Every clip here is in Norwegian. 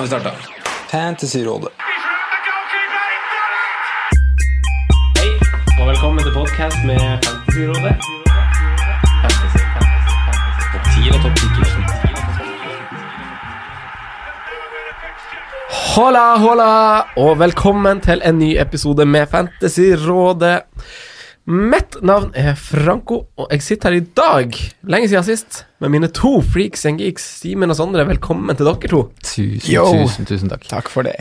Nå har vi starta. Fantasyrådet. Hei, og velkommen til podkast med Fantasyrådet. Fantasy, fantasy, fantasy. Topp 10 og topp 10 Hola, hola, og velkommen til en ny episode med Fantasyrådet. Mitt navn er Franco, og jeg sitter her i dag, lenge siden sist, med mine to freaks and geeks, Simen og Sondre. Velkommen til dere to. Tusen, Yo. tusen, tusen takk. Takk for det.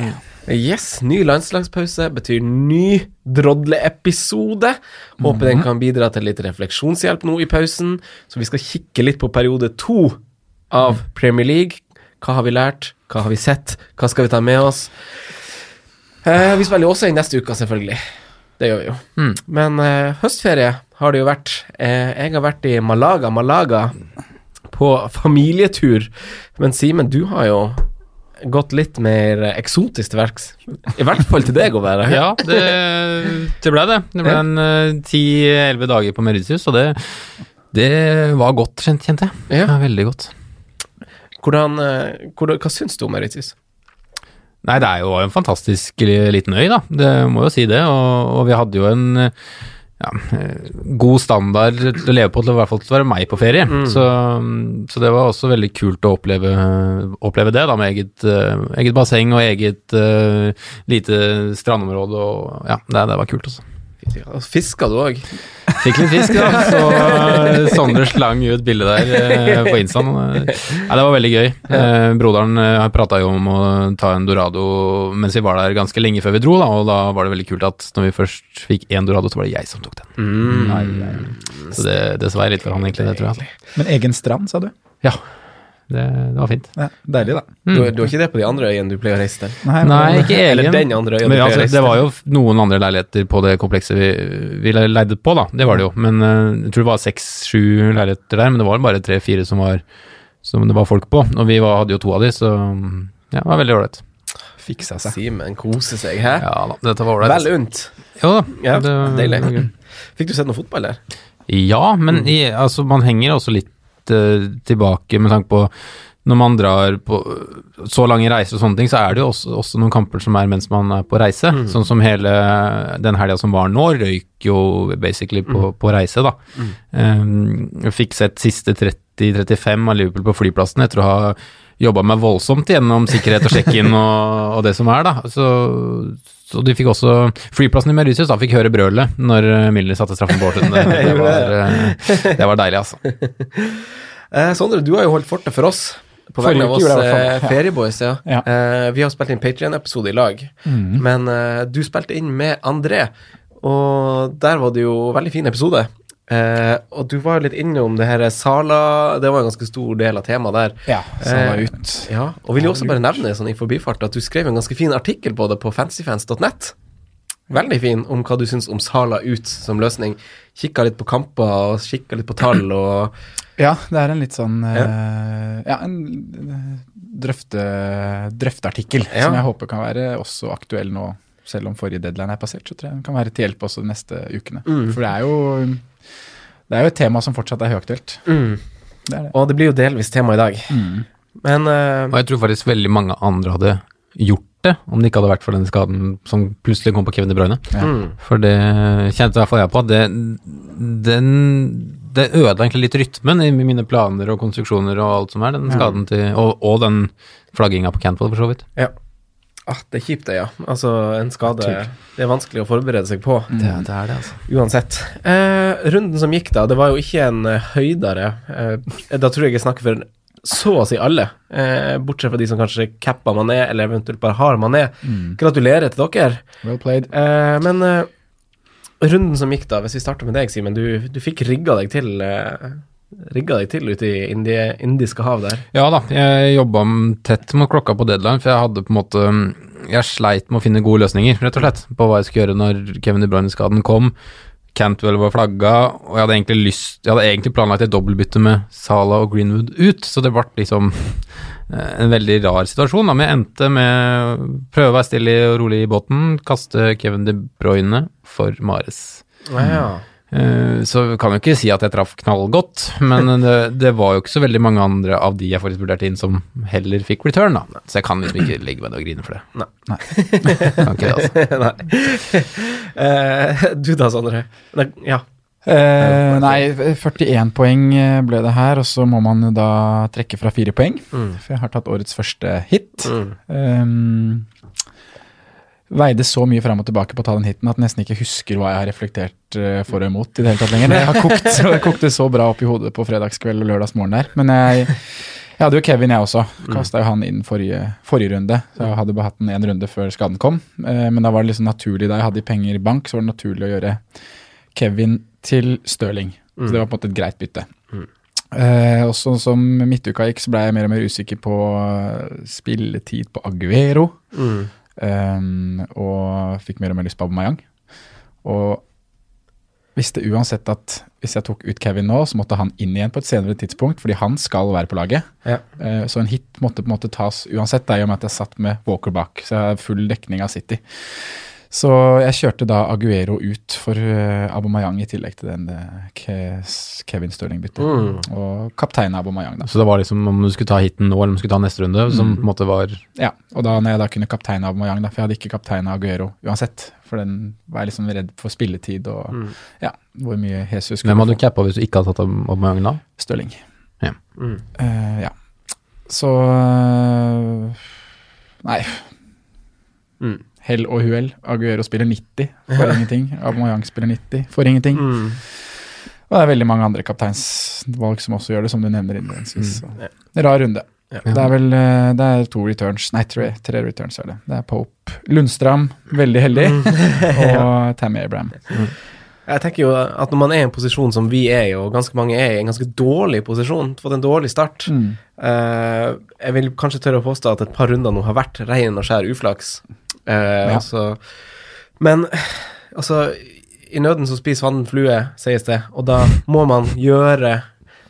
Yes, ny landslagspause betyr ny drodleepisode. Håper den kan bidra til litt refleksjonshjelp nå i pausen. Så vi skal kikke litt på periode to av Premier League. Hva har vi lært? Hva har vi sett? Hva skal vi ta med oss? Eh, vi spiller jo også i neste uke, selvfølgelig. Det gjør vi jo. Men eh, høstferie har det jo vært. Eh, jeg har vært i Malaga, Malaga, på familietur. Men Simen, du har jo gått litt mer eksotisk til verks. I hvert fall til deg å være. Ja, det, det ble det. Det ble en ti-elleve dager på Mauritius, og det, det var godt, kjente jeg. Ja. Ja, veldig godt. Hvordan, eh, hvordan, hva syns du om Mauritius? Nei, det er jo en fantastisk liten øy, da. Det må jo si det. Og, og vi hadde jo en ja, god standard til å leve på, til, i hvert fall til å være meg på ferie. Så, så det var også veldig kult å oppleve, oppleve det, da, med eget, eget basseng og eget uh, lite strandområde. Og, ja, det, det var kult, altså. Fiska du òg? Fikk litt fisk, da. Så eh, Sondre slang ut bilde der eh, på Instaen. Nei, det var veldig gøy. Eh, broderen eh, prata jo om å ta en Dorado mens vi var der ganske lenge før vi dro, da, og da var det veldig kult at når vi først fikk én Dorado, så var det jeg som tok den. Så det, det svei litt for han, egentlig, det tror jeg. Altså. Men egen strand, sa du? Ja, det, det var fint. Ja, deilig, da. Du, du har ikke det på de andre øyene du pleier å reise til? Nei, Nei, ikke Eller den andre øyen du Men å altså, reise det var jo noen andre leiligheter på det komplekset vi, vi leide på, da. Det var det jo. Men eh, jeg tror det var seks-sju leiligheter der, men det var bare tre-fire som, som det var folk på. Og vi var, hadde jo to av de, så ja, det var veldig ålreit. Fiksa seg. Simen koser seg, hæ? Ja da, dette var ålreit. Vel unt. Jo da. Ja, det, deilig. Fikk du sett noe fotball der? Ja, men i, altså, man henger også litt eh, tilbake med tanke på når man drar på så lange reiser og sånne ting, så er det jo også, også noen kamper som er mens man er på reise. Sånn som hele den helga som var nå, røyk jo basically på, på reise, da. Um, jeg fikk sett siste 30-35 av Liverpool på flyplassen etter å ha jobba meg voldsomt gjennom sikkerhet og sjekk-in og, og det som er, da. Så, så de fikk også Flyplassen i Mauritius da fikk høre brølet når eh, Milner satte straffen på Horten. Det, det, var, eh, det var deilig, altså. Eh, Sondre, du har jo holdt fortet for oss. På vegne av oss eh, ferieboys, ja. Ja. Eh, vi har spilt inn Patrion-episode i lag, men eh, du spilte inn med André, og der var det jo veldig fin episode. Eh, og du var jo litt innom det her Sala Det var en ganske stor del av temaet der. Ja, Sala Eh, ut. Ja, og vil jo også bare nevne sånn i forbifart at du skrev en ganske fin artikkel på det på fancyfans.net. Veldig fin om hva du syns om Sala ut som løsning. Kikka litt på kamper og kikka litt på tall og Ja, det er en litt sånn uh, Ja, en eh, drøfte, drøfteartikkel Ja. som jeg håper kan være også aktuell nå, selv om forrige deadline er passert. Så tror jeg den kan være til hjelp også de neste ukene. For det er jo det er jo et tema som fortsatt er høyaktuelt. mm. Det er det. Og det blir jo delvis tema i dag. Men uh, Og jeg tror faktisk veldig mange andre hadde gjort det, om det ikke hadde vært for den skaden som plutselig kom på Kevin De Bruyne. Ja. mm. For det kjente i hvert fall jeg på, at det, den, det ødela egentlig litt rytmen i mine planer og konstruksjoner og alt som er, den skaden til Og, og den flagginga på Cantwell, for så vidt. ja. Ah, det er kjipt, det, ja. Altså, en skade Det er vanskelig å forberede seg på. Det, det er det, altså. Uansett. Eh, runden som gikk, da, det var jo ikke en eh, høydere. Eh, da tror jeg jeg snakker for så å si alle, eh, bortsett fra de som kanskje cappa er, eller eventuelt bare har man ned. Mm. Gratulerer til dere. Well played. Eh, men eh, runden som gikk, da, hvis vi starter med deg, Simen. Du, du fikk rigga deg til eh, Rigga deg til ute i Indie, indiske hav der. Ja da, jeg jobba tett mot klokka på deadline, for jeg hadde på en måte Jeg sleit med å finne gode løsninger, rett og slett, på hva jeg skulle gjøre når Kevin De Bruyne-skaden kom. Cantwell var flagga, og jeg hadde egentlig lyst Jeg hadde egentlig planlagt et dobbeltbytte med Sala og Greenwood ut, så det ble liksom eh, en veldig rar situasjon. da, Men jeg endte med å prøve å være stille og rolig i båten, kaste Kevin De Bruyne for Mares. Ja. Eh, Så jeg kan jo ikke si at jeg traff knallgodt, men det, det var jo ikke så veldig mange andre av de jeg faktisk vurderte inn som heller fikk return, da. Så jeg kan liksom ikke legge meg ned og grine for det. Nei. Nei. Kan ikke det, altså. Nei. Uh, du da, Sondre? Ja. Uh, nei, 41 poeng eh, ble det her, og så må man jo da trekke fra fire poeng. Mm. For jeg har tatt årets første hit. Mm. Um, veide så mye fram og tilbake på å ta den hiten at jeg nesten ikke husker hva jeg har reflektert eh, for og imot i det hele tatt lenger. Det har kokt, så jeg kokte så bra opp i hodet på fredagskveld og lørdagsmorgen der. Men jeg, jeg hadde jo Kevin, jeg også. Kasta jo han inn forrige, forrige runde. Så jeg hadde bare hatt den én runde før skaden kom. Eh, men da var det liksom naturlig, da jeg hadde penger i bank, så var det naturlig å gjøre Kevin til Stirling. Så det var på en måte et greit bytte. Eh, og sånn som midtuka gikk, så ble jeg mer og mer usikker på eh, spilletid på Aguero. Mm. Um, og fikk mer og mer lyst på Aubameyang. Og visste uansett at hvis jeg tok ut Kevin nå, så måtte han inn igjen på et senere tidspunkt, fordi han skal være på laget. Ja. Uh, så en hit måtte på en måte tas uansett, i og med at jeg satt med Walker bak. Så jeg har full dekning av City. Så jeg kjørte da Aguero ut for uh, Abomayang i tillegg til den uh, Kevin Stirling-byttet. Mm. Og kaptein Abomayang, da. Så det var liksom om du skulle ta hiten nå eller om du skulle ta neste runde, som på en måte var Ja, og da når jeg da kunne kapteine Abomayang, da, for jeg hadde ikke kapteina Aguero uansett. For den var jeg liksom redd for spilletid og Mm. ja, hvor mye Jesus skulle Hvem hadde du cappa hvis du ikke hadde tatt Abomayang da? Stirling. Ja. Mm. Eh, ja. Så eh, Nei. Mm. Hell og uhell. Aguero spiller 90, for ingenting. Aubameyang spiller 90, for ingenting. Mm. Og det er veldig mange andre kapteinsvalg som også gjør det, som du nevner innledningsvis. Mm. Ja. Rar runde. Ja. Det er vel eh, det er to returns, nei tre, tre returns er det. Det er Pope Lundstram, veldig heldig, og Tammy Abraham. Jeg tenker jo at når man er i en posisjon som vi er i, og ganske mange er i, en ganske dårlig posisjon, fått en dårlig start Mm. uh, Jeg vil kanskje tørre å påstå at et par runder nå har vært rein og skjær uflaks. Eh, Ja. altså, men altså I nøden så spiser fanden flue, sies det, og da må man gjøre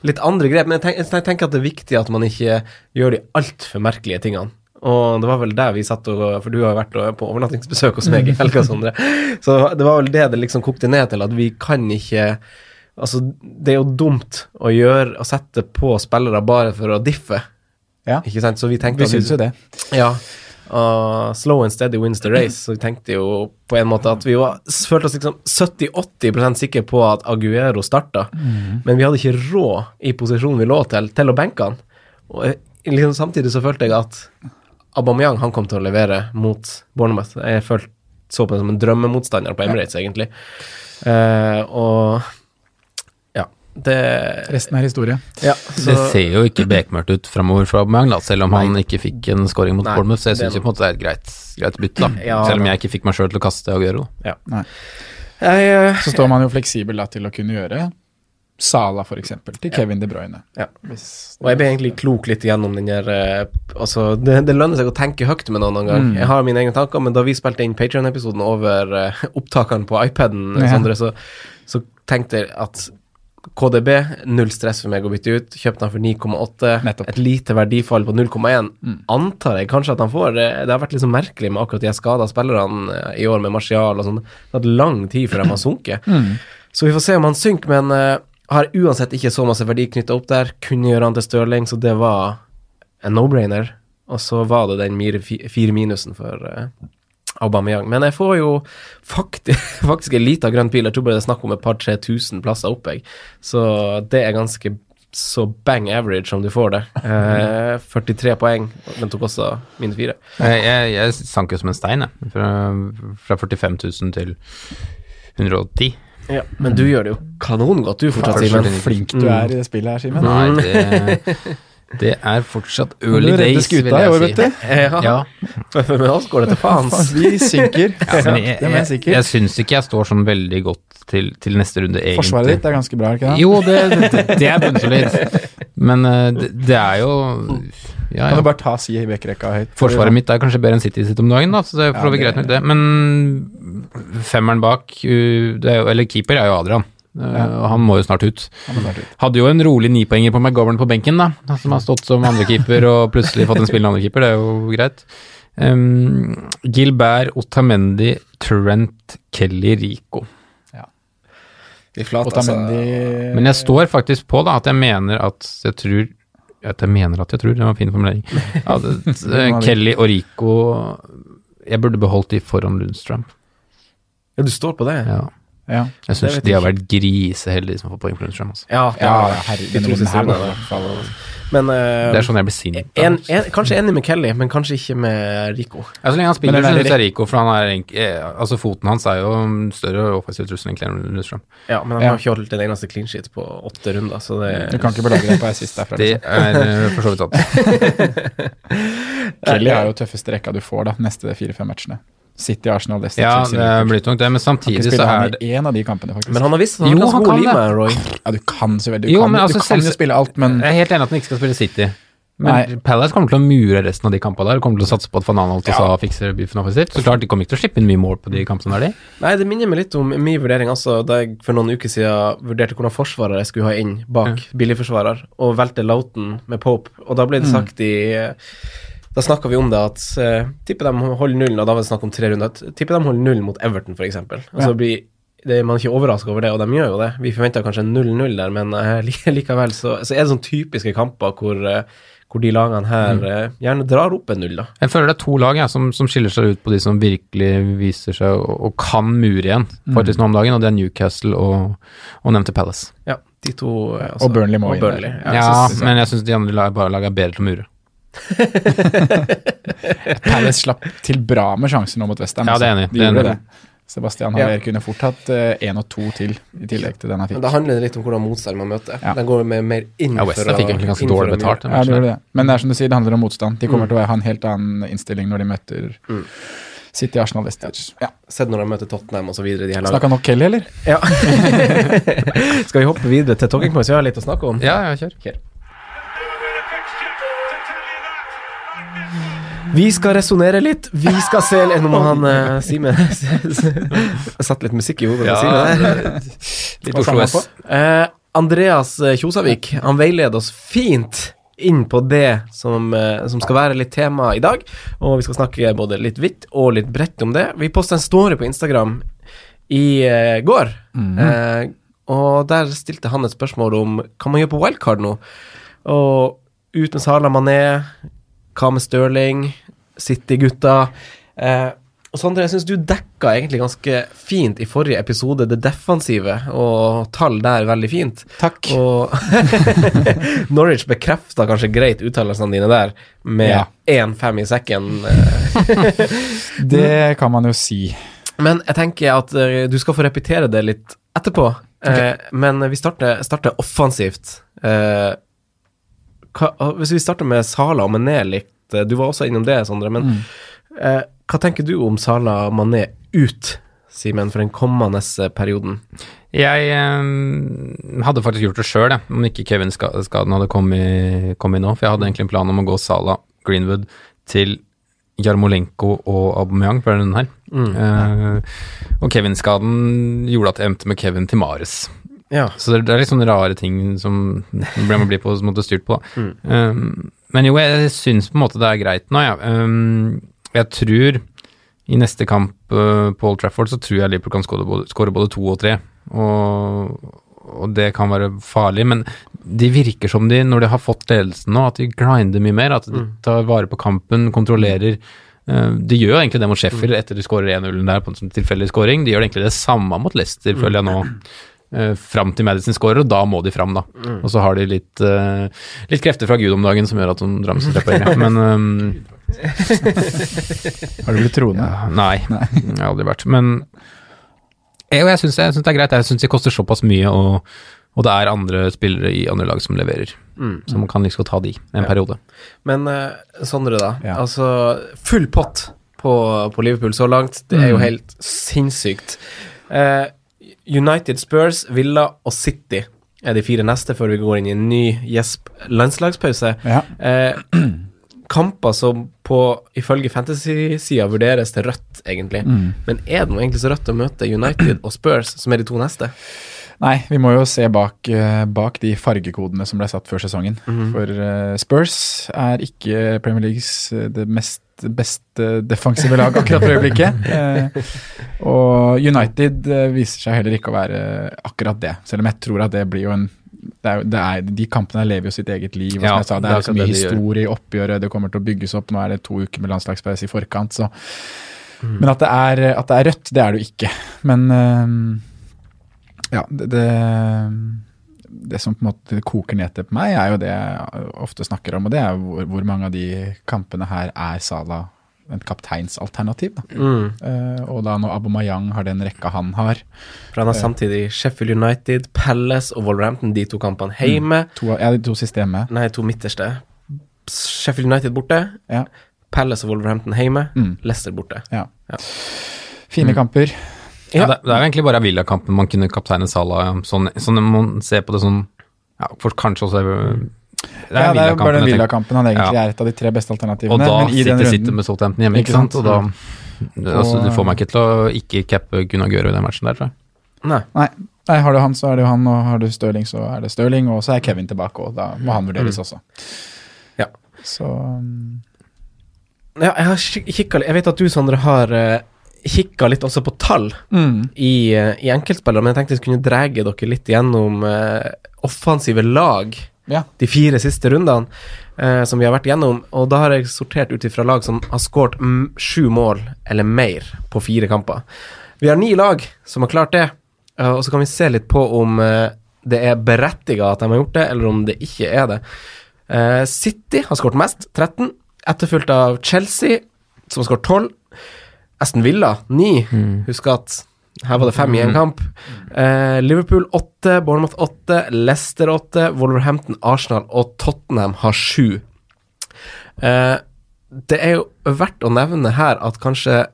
litt andre grep. Men jeg, tenk, jeg tenker at det er viktig at man ikke gjør de altfor merkelige tingene. Og det var vel der vi satt og For du har vært på overnattingsbesøk hos meg i helga, Sondre. Så det var vel det det liksom kokte ned til, at vi kan ikke Altså, det er jo dumt å gjøre Å sette på spillere bare for å diffe, Ja, ikke sant? Så vi tenkte vi syns jo det. Ja. Og slow and steady wins the race. Så vi tenkte jo på en måte at vi var, følte oss liksom 70-80% sikre på at Aguero starta, men vi hadde ikke råd i posisjonen vi lå til, til å benke han. Og eh, liksom samtidig så følte jeg at Aubameyang han kom til å levere mot Bournemouth. Jeg følte, så på det som en drømmemotstander på Emirates, egentlig. Uh, og det Resten er historie. ja, Det ser jo ikke bekmørkt ut framover for Aubameyang, da, selv om han ikke fikk en scoring mot Nei, Bournemouth. Så jeg syns jo på en måte det er et greit, greit bytte, da. Ja, selv om jeg ikke fikk meg sjøl til å kaste Aguero. jeg, eh, Så står man jo fleksibel da, til å kunne gjøre Sala f.eks. til Kevin De Bruyne. Ja. Hvis, Og jeg ble egentlig klok litt gjennom den der eh, Altså, det, det lønner seg å tenke høyt med noen gang. Mm. Jeg har mine egne tanker, men da vi spilte inn Patreon-episoden over uh, opptakene på iPaden, Ja. Sondre, så, så tenkte jeg at KDB, null stress for meg å bytte ut. Kjøpte han for 9,8. Et lite verdifall på 0,1. Antar jeg kanskje at han får. Det, det har vært litt så merkelig med akkurat de skada spillerne eh, i år med Martial og sånn. Det har tatt lang tid før de har sunket. Så vi får se om han synker, men uh, har uansett ikke så masse verdi knytta opp der. Kunne gjøre han til Stirling, så det var en no-brainer. Og så var det den fire minusen for uh, Aubameyang. Men jeg får jo faktisk, faktisk en liten grønn pil. Jeg tror bare det er snakk om et par-tre tusen plasser opp, jeg. Så det er ganske så bang average om du får det. Eh, 43 poeng. Den tok også minus fire. Jeg, jeg, jeg sank jo som en stein, jeg. Fra, fra 45 000 til 110. Ja, men du gjør det jo kanongodt, du fortsatt, Så Simen. flink du er i det spillet her, Simen. Nei, det, det er fortsatt Du early redder days, skuta vil i jeg år, si. vet du. Ja, Ja, for med oss går det til faens. Vi synker. ja, men jeg, er mer jeg, jeg syns ikke jeg står sånn veldig godt til, til neste runde, egentlig. Forsvaret ditt er ganske bra, ikke det? Jo, det, det, det er bunnsolid. Men eh, det, det er jo Ja, Kan du bare ta si i backrekka høyt? Forsvaret mitt er kanskje bedre enn City sitt om dagen, da, så det for Ja, vi greit nok, det. Men femmeren bak, det jo, eller keeper, er jo Adrian. Uh, og Han må jo snart ut. Snart ut. Hadde jo en rolig nipoenger på McGovern på benken, da, som har stått som andrekeeper og plutselig fått en spillende andrekeeper, det er jo greit. Um, Gilbert, Otamendi, Trent, Kelly, Rico. Ja. Flat, Otamendi... altså. Otamendi Men jeg står faktisk på da, at jeg mener at jeg tror At jeg mener at jeg tror, det var en fin formulering. At, eh, Kelly og Rico Jeg burde beholdt de foran Lundstrøm. Ja, du står på det? Ja. Ja, Jeg syns de har vært griseheldige som har fått poeng for Lundstrøm. Altså. Ja, ja, ja herre, De denne to runden siste her rundene, var i da. hvert fall Men uh, Det er sånn jeg blir sint. en, en, kanskje enig med Kelly, men kanskje ikke med Rico. Ja, så lenge han spiller, så syns jeg Rico, for han er eh, Altså, foten hans er jo større offensiv trussel enn Lundstrøm. Ja, men han Ja. har ikke holdt en eneste clean sheet på åtte runder, så det Du kan ikke belage deg på assist derfra. Det Liksom. er eh, for så vidt sant. Kelly har jo tøffeste rekka du får da, neste fire-fem matchene. City, Arsenal, Leicester, Ja, Chelsea, det blir tungt, det, men samtidig så er det én av de kampene, faktisk. Men han har visst han Jo, har han kan det. med Roy. ja, du kan selvfølgelig Du Jo, kan, men altså, du kan jo spille alt, men Jeg er helt enig at han ikke skal spille City. Men Nei. Palace kommer til å mure resten av de kampene der. Kommer til å satse på at Van Anholt og Sa fikser biffen offensivt. Så klart, de kommer ikke til å slippe inn mye mål på de kampene der, de. Nei, det minner meg litt om min vurdering altså, da jeg for noen uker siden vurderte hvordan forsvarer jeg skulle ha inn bak billigforsvarer, og valgte Loughton med Pope, og da ble det sagt i Da snakka vi om det at uh, tipper de holder nullen, og da var det snakk om tre runder. Tipper de holder nullen mot Everton, f.eks. Altså, Ja. blir det, man er ikke overraska over det, og de gjør jo det. Vi forventa kanskje 0-0 der, men eh, likevel så, så er det sånne typiske kamper hvor, eh, hvor de lagene her mm. gjerne drar opp en null, da. Jeg føler det er to lag ja, som, som skiller seg ut på de som virkelig viser seg og, og kan mure igjen, faktisk nå om dagen, og det er Newcastle og, og nevnte Palace. Ja, de to altså, Og Burnley må og Burnley, der. Ja, jeg synes, men jeg syns de andre lag, bare lagene er bedre til å mure. Palace slapp til bra med sjanser nå mot Westham. Ja, det er enig. De Det er enig. det. Sebastian Ja. Haller kunne fort hatt én og to til, i tillegg til den han Men det handler litt om hvordan motstand man møter. Ja. Den går med mer inn Ja, for Westham fikk egentlig ganske dårlig betalt. Ja, det det. Men det er som du sier, det handler om motstand. De kommer til å ha en helt annen innstilling når de møter Mm. City, Arsenal, Leicester. Ja. Sett når de møter Tottenham og så videre, de her lagene. Snakka nok Kelly, eller? Ja. Skal vi hoppe videre til Talking Points? Vi har litt å snakke om. Ja, ja, kjør. Ok. Vi skal resonnere litt. Vi skal se Nå må han uh, Simen Jeg satte litt musikk i hodet på Simen. Litt Oslo S. Eh, Andreas eh, Kjosavik Han veileder oss fint inn på det som, eh, som skal være litt tema i dag. Og vi skal snakke både litt vidt og litt bredt om det. Vi posta en story på Instagram i eh, går. eh, og der stilte han et spørsmål om hva man gjør på wildcard nå. Og uten Sala Mané, hva med Stirling, City-gutta? Eh, og Sondre, jeg syns du dekka egentlig ganske fint i forrige episode det defensive, og tall der veldig fint. Takk. Og Norwich bekrefta kanskje greit uttalelsene dine der, med Ja. 1-5 i sekken. eh. Det kan man jo si. Men jeg tenker at eh, du skal få repetere det litt etterpå. Eh, men vi starter, starter offensivt. Hva, hvis vi starter med Sala og Mané litt, eh, du var også innom det, Sondre, men eh, hva tenker du om Sala og Mané ut, Simen, for den kommende perioden? Jeg eh, hadde faktisk gjort det sjøl, om ikke Kevin-skaden hadde kommet, kommet nå. For jeg hadde egentlig en plan om å gå Sala, Greenwood til Jarmolenko og Aubameyang på denne her. Eh, og Kevin-skaden gjorde at jeg endte med Kevin til Mares. Ja. Så det, er litt sånne rare ting som man blir på en måte styrt på. Da. Um, men jo, jeg syns på en måte det er greit nå, ja. Um, jeg tror i neste kamp uh, på Old Trafford så tror jeg Liverpool kan skåre både, både to og tre. Og, og det kan være farlig, men de virker som de, når de har fått ledelsen nå, at de grinder mye mer. At de tar vare på kampen, kontrollerer. Uh, de gjør egentlig det mot Sheffield etter de skårer 1-0 der på en sånn tilfeldig skåring. De gjør egentlig det samme mot Leicester, føler jeg nå. Eh, fram til Madison scorer, og da må de fram, da. Mm. Og så har de litt, eh, litt krefter fra Gud om dagen som gjør at de drar med seg tre poeng. ja. Men um, Har du blitt troende? Nei, jeg har aldri vært. Men jeg, og jeg syns det er greit. Jeg syns de koster såpass mye, og, og det er andre spillere i andre lag som leverer. Så man kan liksom ta de en periode. Men uh, Sondre, da. Ja. Altså, full pott på, på Liverpool så langt. Det er jo Mm. helt sinnssykt. Eh, United, Spurs, Villa og City er de fire neste før vi går inn i en ny gjesp landslagspause. Ja. Eh, kamper som på, ifølge fantasy-sida vurderes til rødt, egentlig. Mm. Men er det noe egentlig så rødt å møte United og Spurs, som er de to neste? Nei, vi må jo se bak, eh, bak de fargekodene som ble satt før sesongen. For eh, Spurs er ikke Premier Leagues eh, det mest beste defensive lag akkurat for øyeblikket. Eh, og United eh, viser seg heller ikke å være akkurat det, selv om jeg tror at det blir jo en det er, det er, De kampene lever jo sitt eget liv. Ja, jeg sa, det er så mye det historie i oppgjøret, det kommer til å bygges opp. Nå er det to uker med landslagspause i forkant, så Men at det, er, at det er rødt, det er det jo ikke. Men eh, ja, det, det som på en måte koker ned til på meg, er jo det jeg ofte snakker om, og det er hvor, hvor mange av de kampene her er Sala et kapteinsalternativ. Da. Eh, og da når Abomayang har den rekka han har, For han har samtidig Sheffield United, Palace og Wolverhampton, de to kampene hjemme. to, ja, de to systemet. Nei, to midterste. Sheffield United borte, ja, Palace og Wolverhampton hjemme, Mm. Leicester borte. ja. Ja. Fine kamper. Ja, det, det er egentlig bare Villa-kampen man kunne kapteine Salah sånn, sånn når man ser på det sånn ja, for Kanskje også Det er, Ja, det er bare den. Villa-kampen han egentlig Ja. er et av de tre beste alternativene. Og da men i sitter runden- City med Southampton hjemme, ikke Ikke sant? sant? Og da altså, Du får meg ikke til å ikke cappe Gunnar Gøro i den matchen der, tror jeg. Nei. Nei, nei, har du han, så er det jo han, og har du Stirling, så er det Stirling, og så er Kevin tilbake, og da må han vurderes også. Ja. Så um, Ja, jeg har kikka Jeg vet at du, Sondre, har uh, kikka litt også på tall mm. i, eh, i enkeltspillere, men jeg tenkte jeg skulle dra dere litt gjennom eh, offensive lag Ja. de fire siste rundene eh, som vi har vært gjennom, og da har jeg sortert ut ifra lag som har skåret sju mål eller mer på fire kamper. Vi har ni lag som har klart det, eh, og så kan vi se litt på om eh, det er berettiga at de har gjort det, eller om det ikke er det. Eh, City har skåret mest, 13, etterfulgt av Chelsea, som har skåret 12. Aston Villa 9. Husk at her var det fem i en kamp. Eh, Liverpool 8, Bournemouth 8, Leicester 8, Wolverhampton, Arsenal og Tottenham har 7. Eh, det er jo verdt å nevne her at kanskje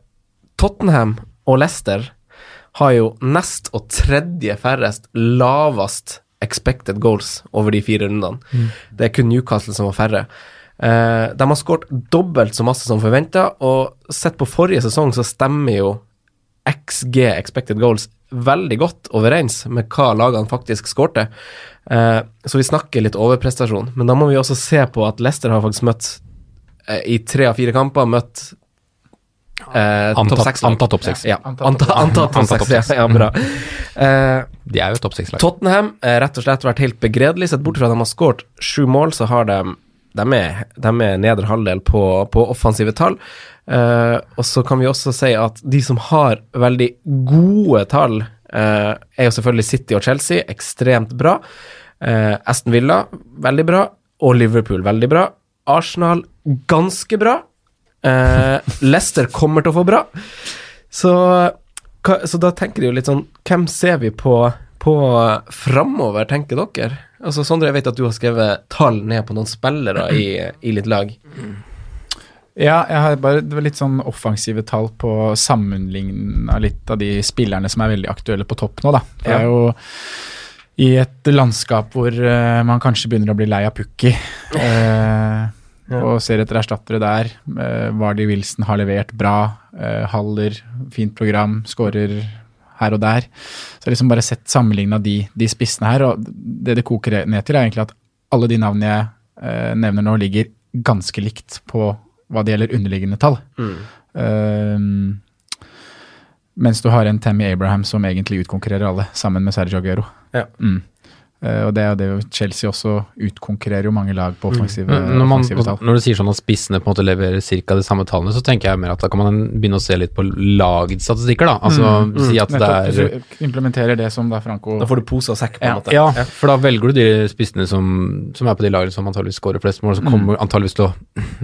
Tottenham og Leicester har jo nest og tredje færrest lavest expected goals over de fire rundene. Det er kun Newcastle som har færre. Eh, de har skåret dobbelt så masse som forventa, og sett på forrige sesong så stemmer jo XG, expected goals, veldig godt overens med hva lagene faktisk skårte. Uh, så vi snakker litt overprestasjon, men da må vi også se på at Leicester har faktisk møtt uh, i tre av fire kamper møtt eh, topp Antatt- antatt topp seks. Ja, antatt, antatt topp Antatt topp seks. Ja, ja, bra. Eh, De er jo topp seks-lag. Tottenham har rett og slett vært helt begredelig. Sett bort fra at de har skåret sju mål, så har de De er, de er nedre halvdel på, på offensive tall. Uh, og så kan vi også si at de som har veldig gode tall, uh, er jo selvfølgelig City og Chelsea. Ekstremt bra. Uh, Aston Villa, veldig bra. Og Liverpool, veldig bra. Arsenal, ganske bra. Leicester kommer til å få bra. Så, hva, så da tenker de jo litt sånn Hvem ser vi på, på framover, tenker dere? Altså Sondre, jeg vet at du har skrevet tall ned på noen spillere i, i litt lag. Ja, jeg har bare det var litt sånn offensive tall på sammenligna litt av de spillerne som er veldig aktuelle på topp nå, da. For det er jo i et landskap hvor uh, man kanskje begynner å bli lei av Pukki, eh, og ser etter erstattere der. Uh, Vardy Wilson har levert bra. Uh, Haller, fint program, skårer her og der. Så jeg har liksom bare sett sammenligna de, de spissene her, og det det koker ned til, er egentlig at alle de navnene jeg eh, nevner nå, ligger ganske likt på hva det gjelder underliggende tall. Ehm, mens du har en Tammy Abraham som egentlig utkonkurrerer alle, sammen med Sergio Aguero. Ja. Mm. Eh, og det er jo det Chelsea også utkonkurrerer jo mange lag på offensive, mm. Når, man, offensive tall. når du sier sånn at spissene på en måte leverer ca. de samme tallene, så tenker jeg mer at da kan man begynne å se litt på lagets statistikker, da. Altså si at det er du implementerer det som da Franco Da får du pose og sekk, på en Ja. måte. Ja, for da velger du de spissene som, som er på de lagene som antageligvis skårer flest mål, som kommer antageligvis til å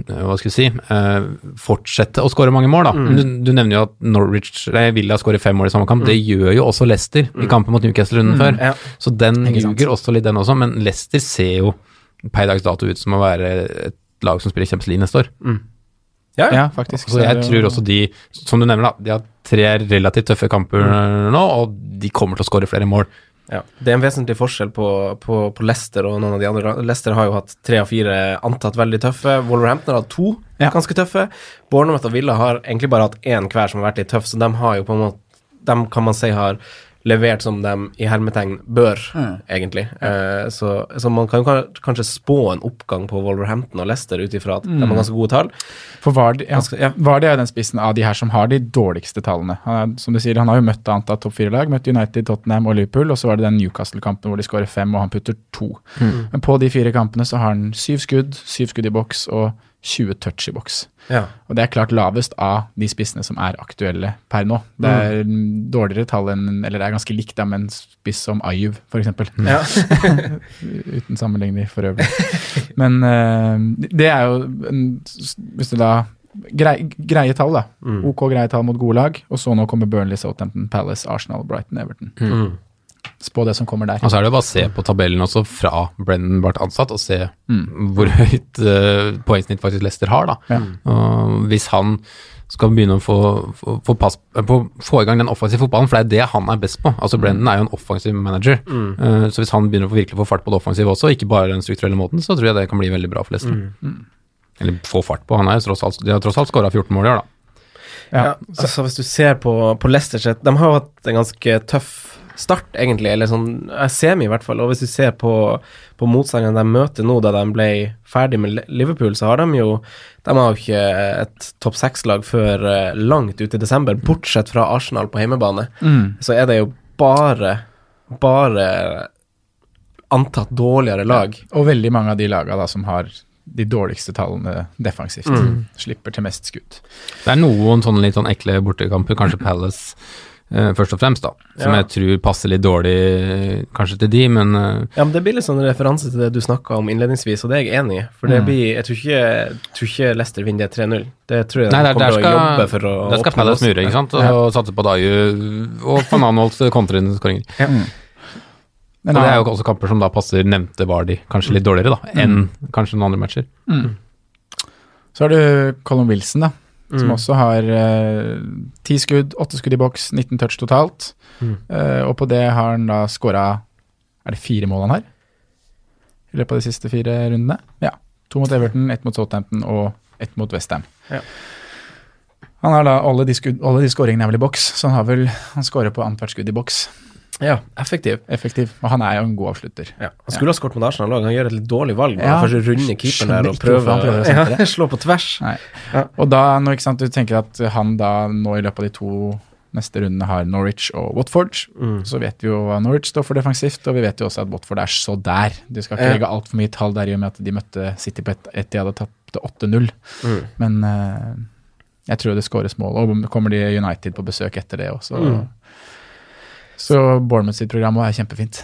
hva skal vi si, eh, fortsette å skåre mange mål. da. Mm. Du, du nevner jo at Norwich, nei, Villa skårer fem mål i samme kamp. Det gjør jo også Leicester i kampen mot Newcastle runden før. Ja. Så den Ikke sant. også litt, den også. Men Leicester ser jo per dags dato ut som å være et lag som spiller Champions League neste år. Ja, ja. Ja, faktisk. Så jeg tror også de, som du nevner, da, de har tre relativt tøffe kamper nå, og de kommer til å skåre flere mål. Ja, Det er en vesentlig forskjell på, på, på Leicester og noen av de andre. Leicester har jo hatt tre av fire antatt veldig tøffe. Wolverhampton har hatt to Ja. ganske tøffe. Bournemouth og Villa har egentlig bare hatt én hver som har vært litt tøff, så de har jo på en måte De kan man si har levert som de i hermetegn bør, egentlig. Eh, så, så man kan jo kanskje spå en oppgang på Wolverhampton og Leicester ut ifra at de har ganske gode tall. For Vardy, ja, ja. Vardy er den spissen av de her som har de dårligste tallene. Han som du sier, han har jo møtt antatt topp fire-lag. Møtt United, Tottenham og Liverpool. Og så var det den Newcastle-kampen hvor de skårer fem, og han putter to. Men på de fire kampene så har han syv skudd, syv skudd i boks og 20 touch i boks. Ja. Og det er klart lavest av de spissene som er aktuelle per nå. Det er mm, dårligere tall enn Eller det er ganske likt da med en spiss som Ayuv, f.eks. Ja. Uten sammenligning for øvrig. Men uh, det er jo en, Hvis du da grei, Greie tall, da. OK greie tall mot gode lag. Og så nå kommer Burnley, Southampton, Palace, Arsenal, Brighton, Everton. Mm. Spå det som kommer der. Og så er det bare å se på tabellen også fra Brennan ble ansatt, og se Mm. hvor høyt uh, poengsnitt faktisk Leicester har. da. Ja. Uh, hvis han skal begynne å få, få, få, pass, eh, på, få i gang den offensive fotballen, for det er det han er best på. Altså Brennan er jo en offensiv manager, Eh, så hvis han begynner å få virkelig få fart på det offensive også, ikke bare den strukturelle måten, så tror jeg det kan bli veldig bra for Leicester. Eller få fart på. Han er tross alt, de har tross alt skåra 14 mål i år, da. Ja. Ja, altså Hvis du ser på, på Leicester sitt De har jo hatt en ganske tøff start, egentlig. Eller sånn Jeg ser meg i hvert fall. Og hvis du ser på, på motstanderne de møter nå, da de ble ferdig med Liverpool, så har de jo De har jo ikke et topp seks-lag før eh, langt ut i desember, bortsett fra Arsenal på hjemmebane. Mm. Så er det jo bare bare antatt dårligere lag. Og veldig mange av de laga da som har de dårligste tallene defensivt. Slipper til mest skudd. Det er noen sånne litt sånn ekle bortekamper, kanskje Palace eh, først og fremst, da. Som Ja. jeg tror passer litt dårlig eh, kanskje til de, men eh, Ja, men Det blir litt sånn referanse til det du snakka om innledningsvis, og det er jeg enig i. For det Mm. blir Jeg tror ikke, jeg tror ikke Leicester vinner det 3-0. Det tror jeg Nei, de der, kommer der til å jobbe for å der skal Palace mure, ikke sant, og satse på Daju og van Anholt kontre inn. Men Og det er jo også kamper som da passer nevnte Vardi kanskje litt dårligere, da, enn kanskje noen andre matcher. Så har du Colin Wilson, da. Som Mm. også har eh, ti skudd, åtte skudd i boks, 19 touch totalt. Mm. Eh, og på det har han da skåra Er det fire mål han har? I løpet av de siste fire rundene? Ja. To mot Everton, ett mot Southampton og ett mot Westham. Ja. Han har da alle de, skudd, alle de skåringene er vel i boks, så han har vel Han skårer på annethvert skudd i boks. Ja, effektiv. Effektiv. Og han er jo en god avslutter. Ja. Han skulle ha skåret mot Arsenal òg. Han gjør et litt dårlig valg. Ja. Han runde keeperen Skjønner der og prøver, prøver å slå på tvers. Og da, når sant, du tenker at han da nå i løpet av de to neste rundene har Norwich og Watford, Mm. så vet vi jo hva Norwich står for defensivt, og vi vet jo også at Watford er så der. Du skal ikke legge altfor mye tall der i og med at de møtte City på ett et de hadde tapt 8-0. Mm. Men uh, jeg tror det skåres mål. Og kommer de United på besøk etter det også. Mm. Så Bournemouth sitt program er kjempefint.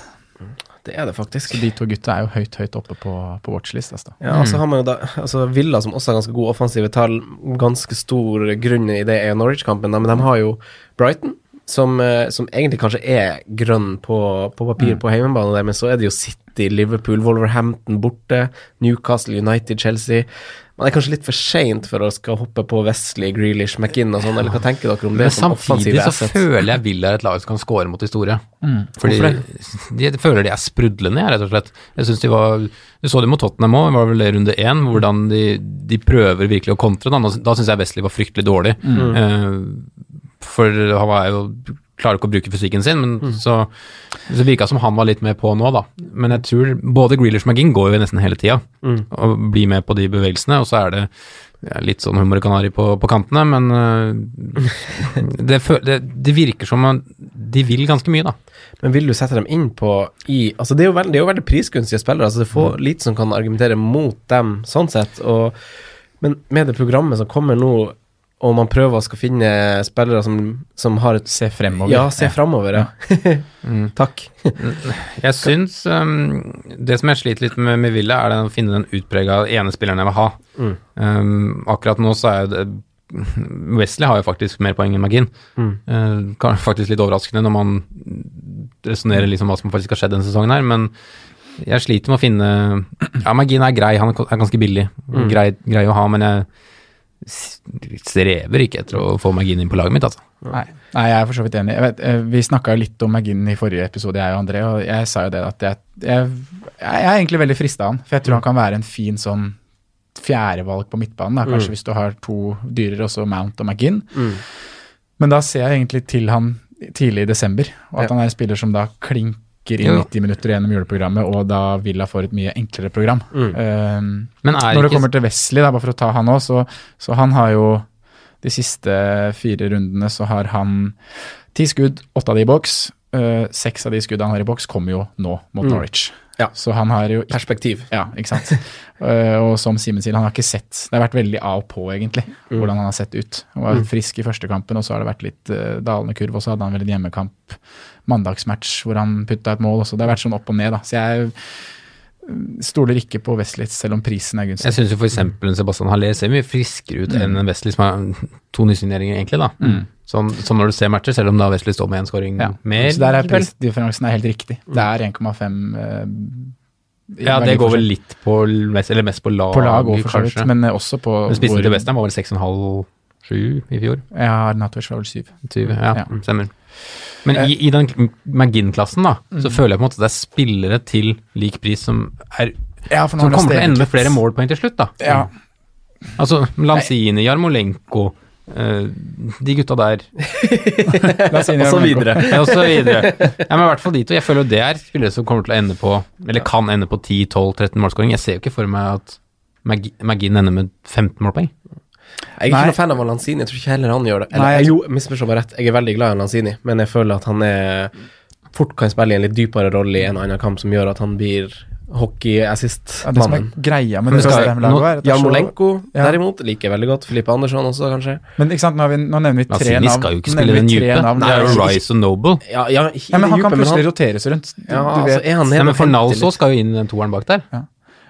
Det er det faktisk. Så de to gutta er jo høyt, høyt oppe på, på watchlist. Altså. Ja, altså mm. har man jo da altså Villa, som også har ganske gode offensive tall, ganske stor grunn i det er Norwich-kampen, men de har jo Brighton, som, eh, som egentlig kanskje er grønn på, på papir på hjemmebane men så er det jo City, Liverpool, Wolverhampton borte, Newcastle, United, Chelsea. Man er kanskje litt for seint for å skal hoppe på Wesley, Grealish, McInn og sånn, eller hva tenker dere om det Men samtidig så føler jeg Villa er et lag som kan score mot de store. Fordi Hvorfor de, de føler de er sprudlende, jeg, rett og slett. Jeg synes de var Du så det mot Tottenham òg, var vel det runde én, hvordan de, de prøver virkelig å kontre. Da, da syns jeg Wesley var fryktelig dårlig. Eh, for han var jo klarer ikke å bruke fysikken sin, men så, så virka som han var litt med på nå, da. Men jeg tror både Grealish og McGinn går jo nesten hele tida og blir med på de bevegelsene, og så er det ja, litt sånn humor kanari på, på kantene, men uh, det, det, det virker som at de vil ganske mye, da. Men vil du sette dem inn på i Altså, det er jo veldig, det er jo veldig prisgunstige spillere, altså det er få lite som kan argumentere mot dem sånn sett, og Men med det programmet som kommer nå, og man prøver å skal finne spillere som, som har et Se fremover. Ja, se fremover, ja. Takk. Jeg syns um, Det som jeg sliter litt med med Villa, er den å finne den utprega ene spilleren jeg vil ha. Um, akkurat nå så er jo det Wesley har jo faktisk mer poeng enn Magin. Uh, kan- faktisk litt overraskende når man resonnerer liksom hva som faktisk har skjedd denne sesongen her, men jeg sliter med å finne Ja, Magin er grei, han er ganske billig. Grei, grei å ha, men jeg strever ikke etter å få Magin inn på laget mitt, altså. Nei, nei, jeg er for så vidt enig. Vet, eh, vi snakka litt om McGinn i forrige episode, jeg og André, og jeg sa jo det at jeg, jeg, jeg er egentlig veldig frista av han. For jeg tror han kan være en fin sånn fjerdevalg på midtbanen, da. kanskje hvis du har to dyrer, også Mount og McGinn. Men da ser jeg egentlig til han tidlig i desember, og at Ja. han er en spiller som da klinker inn 90 minutter gjennom juleprogrammet, og da Villa får et mye enklere program. Men er når det kommer til Wesley, da, bare for å ta han òg, så, så han har jo de siste fire rundene så har han ti skudd, åtte av de i boks. Uh, seks av de skuddene han har i boks, kommer jo nå mot Norwich. Ja. Så han har jo Perspektiv. Ja, ikke sant. Eh, og som Simen sier, han har ikke sett Det har vært veldig av og på, egentlig, hvordan han har sett ut. Han var frisk i første kampen, og så har det vært litt uh, dalende kurv, og så hadde han vel en hjemmekamp, mandagsmatch, hvor han putta et mål. Også. Det har vært sånn opp og ned, da. Så jeg eh, stoler ikke på Westlitz, selv om prisen er gunstig. Jeg syns jo f.eks. Sebastian Haller ser mye friskere ut enn Westlitz, som har to nysigneringer, egentlig, da. Sånn, sånn når du ser matcher, selv om da Wesley står med én scoring Ja. mer. Så der er prisdifferansen er helt riktig. Det er 1,5 uh, Ja, det går vel litt på eller mest på lag, på lag og for så men eh, også på Men spissen til Westham var vel 6,5-7 i fjor? Ja, Natwich var vel 7. 20, ja, Ja. stemmer. Men i, i den McGinn-klassen, da, så føler jeg på en måte at det er spillere til lik pris som er Ja, for som kommer til å ende med flere målpoeng til slutt, da. Ja, Altså Lanzini, Jarmolenko, eh, de gutta der Og så videre. Ja, og så videre. Ja, men i hvert fall de to. Jeg føler jo det er spillere som kommer til å ende på Eller kan ende på 10-12-13 målskåring. Jeg ser jo ikke for meg at Magin McGinn ender med 15 målpoeng. Jeg er ikke Nei. noen fan av Lanzini, jeg tror ikke heller han gjør det. Eller, jeg, jo, misforstå meg rett, jeg er veldig glad i Lanzini, men jeg føler at han er fort kan spille i en litt dypere rolle i en og annen kamp som gjør at han blir Ja, det som er greia med Men det skal- Westham-laget, nå- er at det er så- Jarmolenko Ja. derimot liker jeg veldig godt. Filippe Andersson også, kanskje. Men ikke sant, nå, har vi, nå nevner vi tre Lanzini navn. skal jo ikke spille den vi dype. Det er jo Rise Rice og Noble. Ja, ja, Ja, men han kan plutselig han, roteres rundt. Du, ja, du altså, vet. han Nei, men for henter skal jo inn den toeren bak der. Ja.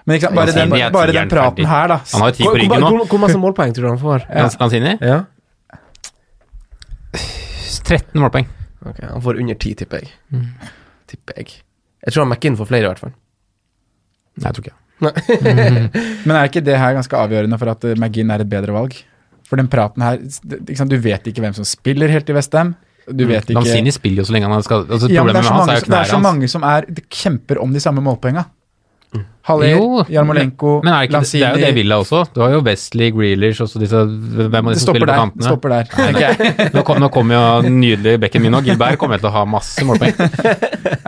Men ikke sant, bare, den, bare den praten her, da. Han har jo ti på ryggen nå. hvor, masse målpoeng tror du han får? Ja. Lanzini. Ja. 13 målpoeng. Ok, Han får under 10, tipper jeg. Tipper jeg. Jeg tror han McInn får flere, i hvert fall. Nei, jeg tror ikke Men er ikke det her ganske avgjørende for at eh, McGinn er et bedre valg? For den praten her liksom, Du vet ikke hvem som spiller helt i Vestheim. Du vet ikke Lanzini spiller jo så lenge han skal altså, ja, men Problemet det, er med så hans mange, er det er så mange som er, kjemper om de samme målpoenga. Haller, Jarmolenko, Men er ikke, Lanzini det er jo det Villa også. Du har jo Wesley, Grealish og så disse Hvem av stopper spiller på kantene? Det stopper der, tenker jeg. Nå kommer kom jo nydelig bekken min, og Gilbert kommer til å ha masse målpoeng.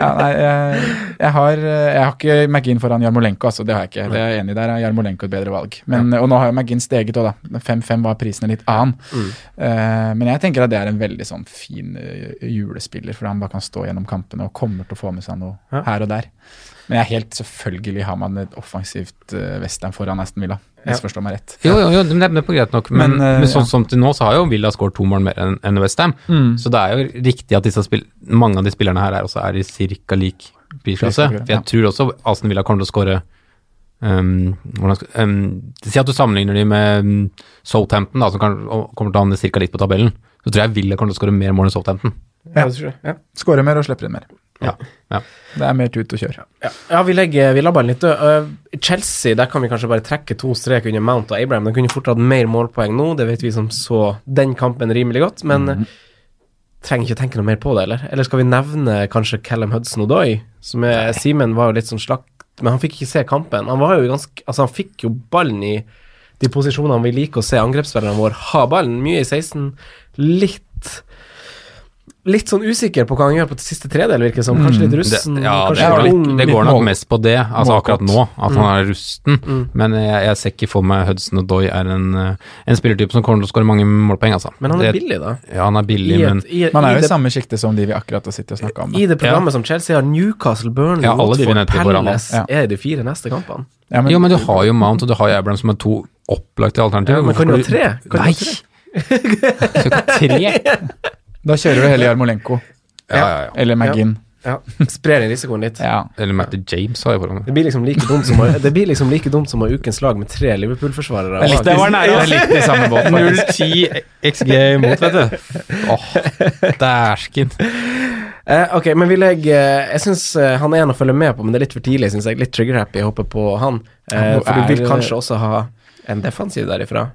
Ja, nei, jeg, jeg, har, jeg har ikke McGinn foran Jarmolenko, altså. Det har jeg ikke. Det er jeg enig i. Der er Jarmolenko et bedre valg. Men, Og nå har jo McGinn steget òg, da. 5-5 var prisen litt annen. Eh, men jeg tenker at det er en veldig sånn fin eh, julespiller, fordi han bare kan stå gjennom kampene og kommer til å få med seg noe her og der. Men jeg er helt selvfølgelig har man et offensivt western foran Aston Villa. Misforstå meg rett. Jo, jo, jo, det er er greit nok, men, Men, eh, men sånn ja. som til nå, så har jo Villa skåret to mål mer enn en Westham. Så det er jo riktig at disse spill, mange av de spillerne her er også er i ca. lik prisklasse. For jeg tror også Aston Villa kommer til å skåre um, um, Si at du sammenligner de med um, Southampton, da, som kan, kommer til å havne ca. likt på tabellen. Så tror jeg Villa kommer til å skåre mer mål enn Southampton. Ja. Ja. Skårer mer og slipper inn mer. Ja, ja. Det er mer tut og kjør. Ja, vi legger vi ballen litt død. Uh, Chelsea, der kan vi kanskje bare trekke to strek under Mount og Abraham. De kunne fort hatt mer målpoeng nå, det vet vi som så den kampen rimelig godt, men mm -hmm. trenger ikke å tenke noe mer på det, eller? Eller skal vi nevne kanskje Callum Hudson Odoi, som er Simen var jo litt sånn slakt, men han fikk ikke se kampen. Han var jo ganske Altså, han fikk jo ballen i de posisjonene vi liker å se angrepsspillerne våre ha ballen. Mye i 16, litt litt sånn usikker på hva han gjør på siste tredel, virker det som. Kanskje litt Det, russen, ja, det, går, litt det går nok mest på det, altså akkurat nå, at han er rusten. Mm. Men jeg, jeg ser ikke for meg Hudson og Doy er en, eh, en spillertype som kommer til å skåre mange målpoeng, altså. Men han er Det- billig, da. Ja, han er billig, et, men i, i, Man er jo i det, samme sjiktet som de vi akkurat har sittet og snakka om. I det programmet som Chelsea har Newcastle, Burnley, Ja, Watford, Palace Ja. er de fire neste kampene. Ja, Jo, men du har jo Mount og du har Abraham som er to opplagte alternativer. Ja, men kan du ha tre? Kan du ha Nei! tre? Ha tre? Da kjører du heller Jarmolenko Ja, ja, ja. eller McGinn. Ja, Sprer inn risikoen litt. Ja. Eller Matty James har jeg foran Det blir liksom like dumt som å, det blir liksom like dumt som å ha ukens lag med tre Liverpool-forsvarere. Det Det var nære, litt i samme båt, faktisk. 0-10 XG imot, vet du. Åh, dæsken. Eh, ok, men vi legger eh, Jeg syns eh, han er en å følge med på, men det er litt for tidlig, syns jeg. Litt trigger-happy å hoppe på han. Eh, for du vil kanskje også ha en defensiv derifra.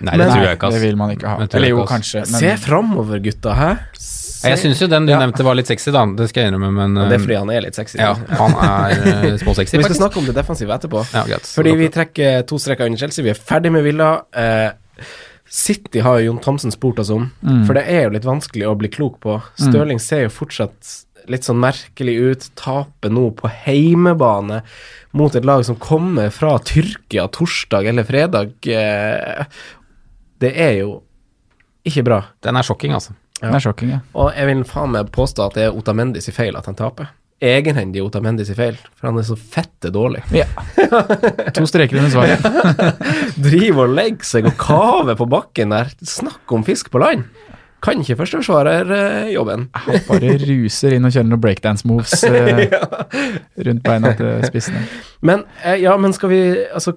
Nei, det Men- tror jeg ikke, Det vil man ikke ha. Eller jo, kanskje. Men... Se framover, gutta, hæ? Se. Jeg syns jo den du Ja. nevnte var litt sexy, da. Det skal jeg innrømme, men Det er eh, fordi han er litt sexy. ja, han er uh, småsexy, Vi skal snakke om det defensive etterpå. Ja, greit. Fordi vi trekker to streker under Chelsea. Vi er ferdig med Villa. Eh, City har jo Jon Thomsen spurt oss om, Mm. for det er jo litt vanskelig å bli klok på. Stirling ser jo fortsatt litt sånn merkelig ut. Taper nå på heimebane mot et lag som kommer fra Tyrkia torsdag eller fredag. Det er jo ikke bra. Den er sjokking, altså. det er sjokking, ja. Og jeg vil faen meg påstå at det er Otamendis i feil at han taper. Egenhendig Otamendis i feil, for han er så fette dårlig. ja. To streker under svaret. driver og legger seg og kaver på bakken der. Snakk om fisk på land. Kan ikke førsteforsvarerjobben. Bare ruser inn og kjører noen breakdance moves eh, rundt beina til spissene. Men eh, ja, men skal vi Altså,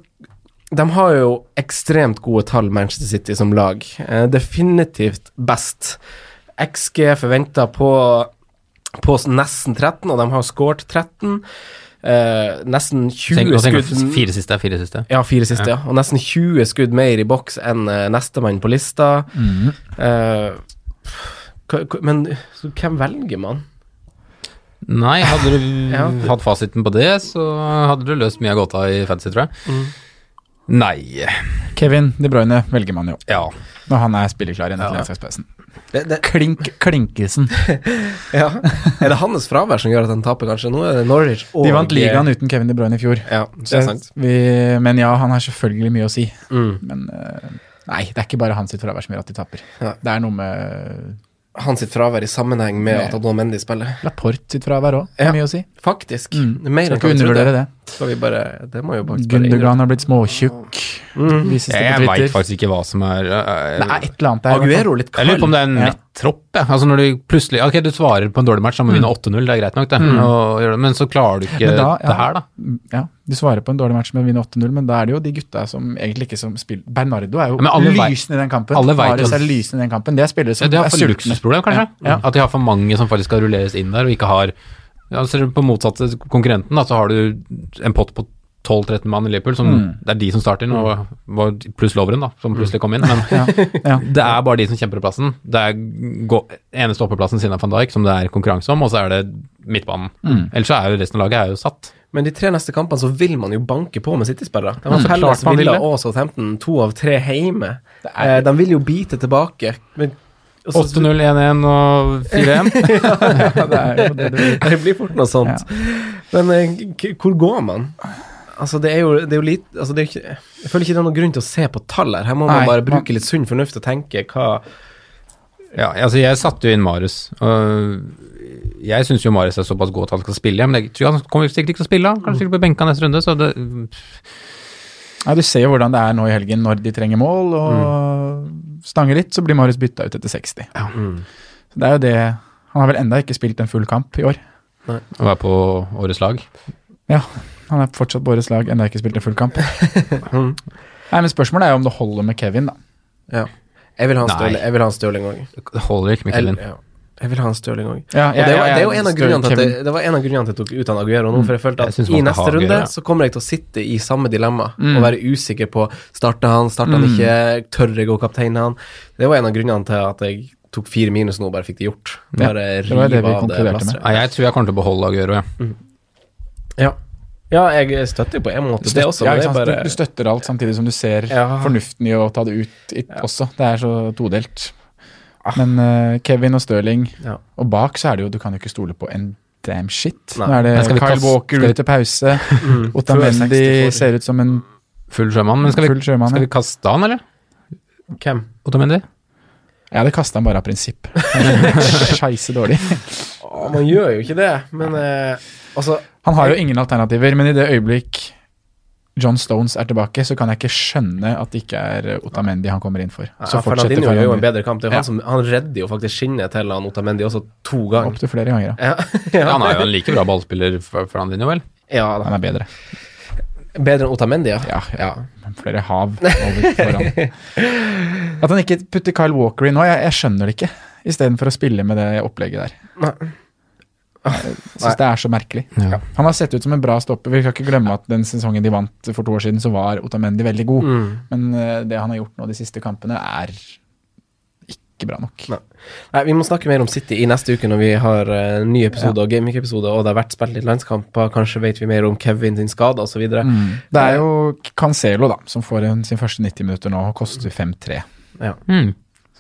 de har jo ekstremt gode tall, Manchester City, som lag. Eh, definitivt best. XG forventa på, på nesten 13, og de har skåret 13. Eh, nesten 20 Tenk, skudd fire siste fire siste. Ja, fire siste, ja. Og nesten 20 skudd mer i boks enn uh, nestemann på lista. Eh, hva- hva- men så hvem velger man? Nei, hadde du Ja. hatt fasiten på det, så hadde du løst mye av gåta i fantasy, tror jeg. Mm. Nei Kevin De Bruyne velger man jo, Ja. når han er spilleklar igjen etter landslagspausen. Det, det, Klink Klinkesen. ja. Er det hans fravær som gjør at han taper, kanskje? Nå er det Norwich og De vant ligaen uten Kevin De Bruyne i fjor. Ja, det er sant. Vi, men ja, han har selvfølgelig mye å si. Mm. Men eh, nei, det er ikke bare hans sitt fravær som gjør at de taper. Ja. Det er noe med Hans sitt fravær i sammenheng med Med- at Mendy spiller. Laporte sitt fravær òg. Ja. Mye å si. Faktisk. Mm. Er Mer Skal enn ikke undervurdere det. Skal vi bare Det må jo bare bare Gundogan har blitt småtjukk, Mm. Jeg veit faktisk ikke hva som er eh, Det er et eller annet der. Aguero litt Jeg lurer på om det er en Ja. nett tropp. Altså når du plutselig Ok, du svarer på en dårlig match, da må du vinne 8-0, det er greit nok, det. Og men så klarer du ikke Mm. Da, ja. det her, da. Ja, du svarer på en dårlig match med å vinne 8-0, men da er det jo de gutta som egentlig ikke som spiller Bernardo er jo lysende i den kampen. alle vet er lysende i den kampen. Det er spillere Ja, de har er for sultne. luksusproblem, kanskje? At de har for mange som faktisk skal rulleres inn der, og ikke har ja, Ser du på motsatte konkurrenten, da, så har du en pott på 12-13 mann i Liverpool, som Mm. det er de som starter nå, og pluss Lovren, da, som plutselig kom inn. Men Ja, ja. det er bare de som kjemper om plassen. Det er gå, eneste oppeplassen siden av van Dijk som det er konkurranse om, og så er det midtbanen. Mm. Ellers så er jo resten av laget er jo satt. Men de tre neste kampene så vil man jo banke på med City-sperrer. De har Mm, vil Villa og Southampton, to av tre hjemme. er- Eh, de vil jo bite tilbake. Men og så- 8-0, 1-1 og 4-1. Ja, det er jo det det Det blir fort noe sånt. Men eh, k- hvor går man? Altså, det er jo, det er jo litt altså, er ikke, Jeg føler ikke det er noen grunn til å se på tall her. Her må man Nei, bare man- bruke litt sunn fornuft og tenke hva Ja, altså jeg satte jo inn Marius. Og jeg syns jo Marius er såpass god at han skal spille, men jeg tror han kommer sikkert ikke til å spille. Kanskje sikkert på benka neste runde, så det Ja, Du ser jo hvordan det er nå i helgen når de trenger mål og stanger litt, så blir Marius bytta ut etter 60. Så Det er jo det Han har vel enda ikke spilt en full kamp i år. Nei. Han er på årets lag. Ja, Han er fortsatt på årets lag, enda ikke spilt en full kamp. Nei, men Spørsmålet er jo om det holder med Kevin, da. Ja. Jeg vil ha en. Stirling- òg. Det holder ikke med Kevin. Ja. Jeg vil ha en Stirling òg. Ja, ja, det, var, det, en av grunnene til at jeg, det var en av grunnene til at jeg tok ut han Aguero nå, for jeg følte at jeg i neste runde ja. så kommer jeg til å sitte i samme dilemma Mm. og være usikker på Starter han, starter han Mm. ikke, tør jeg å kapteine han? Det var en av grunnene til at jeg tok fire minus nå og bare fikk det gjort. Ja, Bare det var det vi konkluderte med. Nei, jeg tror jeg kommer til å beholde Aguero, ja. Ja. ja, jeg støtter jo på en måte det også, ja, det er bare du, du støtter alt samtidig som du ser Ja. fornuften i å ta det ut i, også. Det er så todelt. Men uh, Kevin og Stirling, Ja. og bak så er det jo Du kan jo ikke stole på en damn shit. Nei. Nå er det Kyle kaste- Walker ut til pause. Mm. Otamendi ser ut som en Full sjømann. Men skal vi, full sjømann. skal vi kaste han, eller? Hvem? Otamendi? Jeg hadde kasta han bare av prinsipp. Scheisse dårlig. Å, man gjør jo ikke det, men uh, altså Han har jo ingen alternativer, men i det øyeblikk John Stones er tilbake, så kan jeg ikke skjønne at det ikke er Otamendi han kommer inn for. Så ja, Fernandinho gjør jo en bedre kamp. Det er Ja. han, som, han redder jo faktisk skinnet til han Otamendi også to ganger. opptil flere ganger. Ja. Ja, Ja, han er jo en like bra ballspiller for, din, vel? ja da. Han er bedre. Bedre enn Otamendi, ja. Ja, ja. Flere hav over foran. At han ikke putter Kyle Walker inn nå, jeg, jeg skjønner det ikke. Istedenfor å spille med det opplegget der. Nei. Jeg syns det er så merkelig. Ja. Han har sett ut som en bra stopper. Vi skal ikke glemme at den sesongen de vant for to år siden, så var Otamendi veldig god. Mm. Men eh, det han har gjort nå de siste kampene, er ikke bra nok. Nei. Nei, Vi må snakke mer om City i neste uke når vi har eh, en ny episode og gaming-episode, og det har vært spilt litt landskamper. Kanskje vet vi mer om Kevin sin skade osv. Mm. Det er jo Cancelo da, som får sin første 90 minutter nå og koster 5-3. Ja. Mm.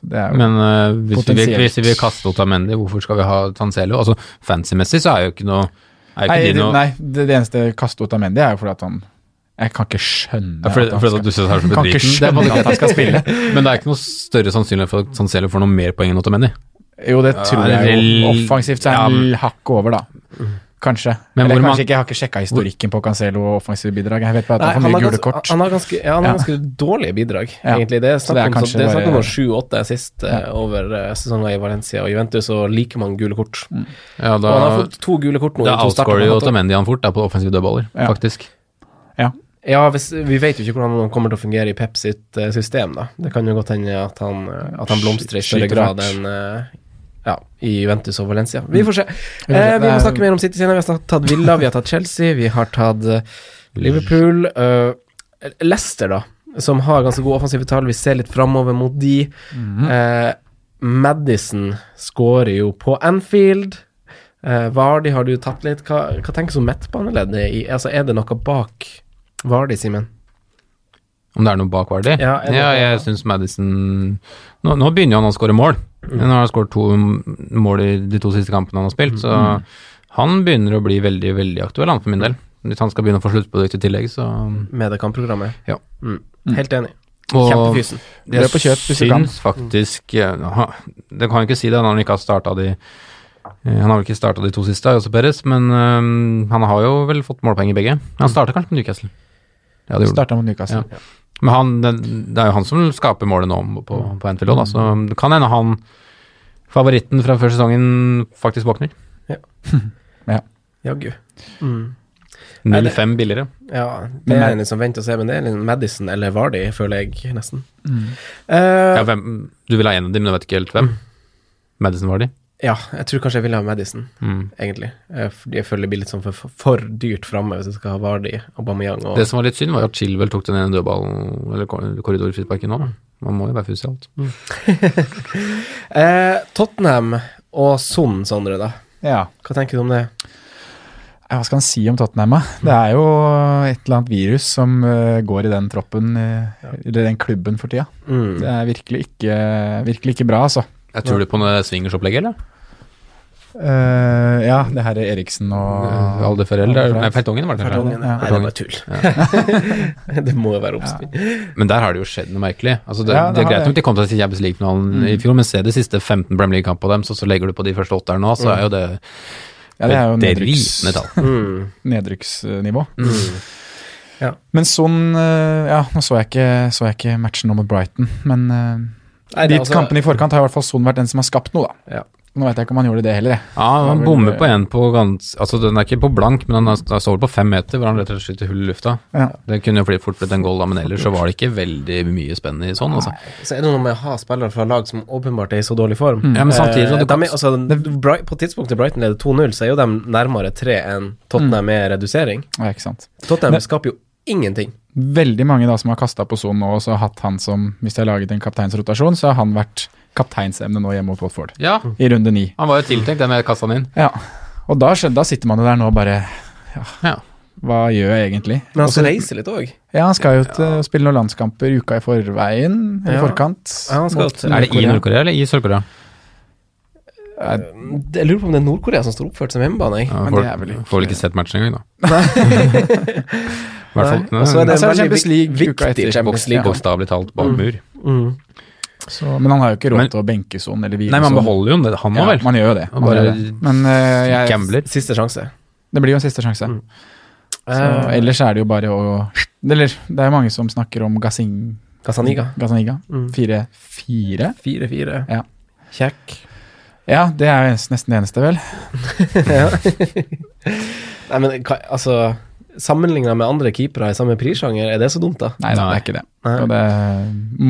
Men uh, hvis, vi, hvis vi vil kaste Otamendi, hvorfor skal vi ha Tancelo? Altså, Fancy-messig så er jo ikke noe jo Nei, de det, noe nei det, det eneste kaste Otamendi er jo fordi at han Jeg kan ikke skjønne Ja, for, at han skal- du synes han er så kan ikke bedriten. Det er at han skal spille. Men det er ikke noe større sannsynlighet for at Sancelo får noe mer poeng enn Otamendi. Jo, det tror Ja, jeg jo. Offensivt så er han ja, hakket over, da. Kanskje. Men Eller kanskje man- ikke, jeg har ikke sjekka historikken på Cancelo og offensive bidrag. Jeg vet bare at Nei, han får mye har gule kort. han har ganske, ja, han har Ja. ganske dårlige bidrag, Ja. egentlig. Det er Så det snakk om, om bare- sju-åtte sist ja. over eh, sesonger i Valencia og Juventus, og liker man gule kort. Ja, Og han har fått to gule kort nå. da outscorer jo hatt. Otamendi han fort da, på offensive dødballer, Ja. faktisk. Ja. Ja, hvis, vi vet jo ikke hvordan han kommer til å fungere i Pep sitt eh, system, da. Det kan jo godt hende at han, eh, at han blomstrer i større grad enn eh, ja, i Juventus og Valencia. Vi får se. Eh, vi må snakke mer om City senere. Vi har tatt Villa, vi har tatt Chelsea, vi har tatt eh, Liverpool. Uh, Leicester, da, som har ganske gode offensive tall. Vi ser litt framover mot de. eh, Madison skårer jo på Anfield. Eh, Vardi har du tatt litt. Hva, hva tenker du om midtbaneleddet? Altså, er det noe bak Vardi, Simen? Om det er noe bak Vardy? Ja, det- jeg syns Madison nå, nå begynner han å skåre mål. Mm. Nå har han skåret to mål i de to siste kampene han har spilt, så Mm. han begynner å bli veldig, veldig aktuell, han for min del. Hvis han skal begynne å få sluttprodukt i tillegg, så Med? Ja. Mm. Helt enig. Og Kjempefysen. Er på kjøp hvis du kan. faktisk ja, Det kan jeg ikke si det når han ikke har starta de eh, Han har vel ikke starta de to siste, Jose Perez, men øhm, han har jo vel fått målpoeng i begge. Han starta kanskje med Newcastle. Ja, det gjorde han. Mot Newcastle. Ja. Men han, det, er jo han som skaper målet nå på, på Anfield òg, da, så det kan hende han favoritten fra før sesongen faktisk våkner. Ja. Jaggu. Mm. 0-5 billigere. Ja, det er en som venter og ser, men det er en Madison eller Vardy, føler jeg nesten. Mm. Uh, Ja, hvem, du vil ha en av dem, men du vet ikke helt hvem? Madison var de? Ja, jeg tror kanskje jeg ville ha Madison, Mm. egentlig. Eh, Fordi jeg føler det blir litt sånn for, for, dyrt framme hvis jeg skal ha Vardi, Aubameyang og Det som var litt synd, var jo at Chilwell tok den ene dødballen, eller kor- korridorfrisparken nå. Man må jo være fus alt. Mm. eh, Tottenham og Son, Sondre, da. Ja. Hva tenker du om det? Ja, Hva skal han si om Tottenham? Det er jo et eller annet virus som eh, går i den troppen, eh, eller den klubben for tida. Mm. Det er virkelig ikke, virkelig ikke bra, altså. Jeg tror du på noe swingersopplegg, eller? Uh, ja, det her er Eriksen og Alde Ferrell? Nei, Fertongen var det Fertongen, kanskje? Nei, det er tull. tull. det må jo være oppspinn. Men der har det jo skjedd noe merkelig. Altså det, Ja, det det er greit det. nok de kom til Champions League-finalen i fjor, men se de siste 15 Premier League-kampene på dem, så, så legger du på de første åtterne nå, så er jo det Ja, det er jo nedrykks. Mm. nedrykksnivå. Mm. Ja. Men sånn eh, Ja, nå så jeg ikke, så jeg ikke matchen nå mot Brighton, men eh, Nei, de altså- kampene i forkant har i hvert fall Son vært den som har skapt noe, da. Ja. Nå vet jeg ikke om han gjorde det heller, jeg. Ja, han bommer på en på gans... Altså, den er ikke på blank, men han står på fem meter, hvor han rett og slett skyter hull i lufta. Ja. Det kunne jo fort fort blitt en goal, da, men ellers så var det ikke veldig mye spennende i sånn, altså. Så er det noe med å ha spillere fra lag som åpenbart er i så dårlig form. Ja, men samtidig Eh, kan- er, altså, På tidspunktet Brighton leder 2-0, så er jo de nærmere 3 enn Tottenham med redusering. Ja, ikke sant. Tottenham skaper jo ingenting. Veldig mange da som har kasta på Son nå, og så har hatt han som Hvis de har laget en kapteinsrotasjon, så har han vært kapteinsemne nå hjemme mot Watford. Ja, I runde ni. han var jo tiltenkt, den jeg kasta inn. Ja. Og da, da sitter man jo der nå og bare Ja. Hva gjør jeg egentlig? Men han skal reise litt òg. Ja, han skal jo til, spille noen landskamper uka i forveien, eller Ja. forkant. Ja, han skal mot Er det i Nord-Korea eller i Sør-Korea? Jeg lurer på om det er Nord-Korea som står oppført som hjemmebane. Ja, Men får, det er vel ikke- får vel ikke sett matchen engang, da. I hvert fall. Og så er det Altså, en veldig Champions League viktig etter. Champions League. Bokstavelig talt bak mur. Mm. Så, men han har jo ikke råd Men- til å benke sånn eller hvile Nei, man sånn. beholder jo det, han ja, vel. Man gjør jo det. Man bare det. Men uh, jeg, Gambler. Siste sjanse. det blir jo en siste sjanse. Mm. Så, Eh, ellers er det jo bare å Eller det er mange som snakker om Gassing, Gazaniga. Gazzaniga. Mm. 4-4. 4-4. Ja. Kjekk. Ja, det er nesten det eneste, vel. Nei, men altså Sammenligna med andre keepere i samme prissjanger, er det så dumt, da? Nei, det er ikke det. Nei. Og det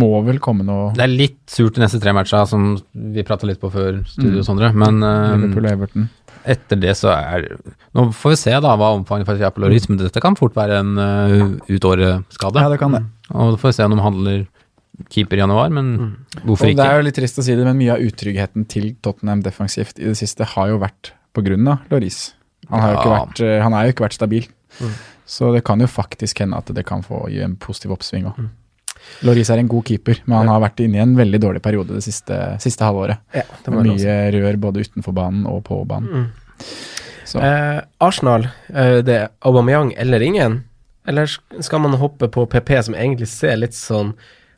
må vel komme noe Det er litt surt de neste tre matcha, som vi prata litt på før studio, Sondre. Men eh, Liverpool og Everton. etter det så er Nå får vi se da hva omfanget faktisk er på Loris, men dette kan fort være en uh, utåreskade. Ja, det kan det. Og så får vi se om de handler keeper i januar, men hvorfor Og det er jo litt trist å si det, men mye av utryggheten til Tottenham defensivt i det siste har jo vært på grunn av Loris. Han, har Ja. eh, han har jo ikke vært stabil. Mm. Så det kan jo faktisk hende at det kan få gi en positiv oppsving òg. Loris er en god keeper, men han har vært inne i en veldig dårlig periode det siste, siste halvåret. Ja, det jeg også. mye rør både utenfor banen og på banen. Mm. Så Eh, Arsenal, eh, det er Aubameyang eller ingen? Eller skal man hoppe på PP, som egentlig ser litt sånn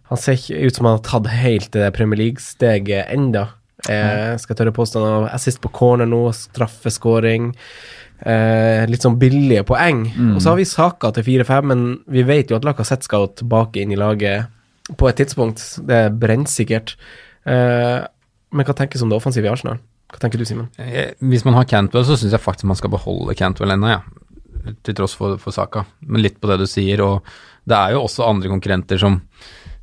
Han ser ikke ut som han har tatt helt det Premier League-steget enda. Eh, skal tørre påstand han assist på corner nå, straffeskåring. Eh, litt sånn billige poeng. Mm. Og så har vi Saka til 4-5, men vi vet jo at Lacassette skal tilbake inn i laget på et tidspunkt. Det er brennsikkert. Eh, men hva tenkes om det offensive i Arsenal? Hva tenker du, Simen? Eh, Hvis man har Cantwell, så syns jeg faktisk man skal beholde Cantwell ennå, ja. Til tross for, for saka. Men litt på det du sier, og det er jo også andre konkurrenter som,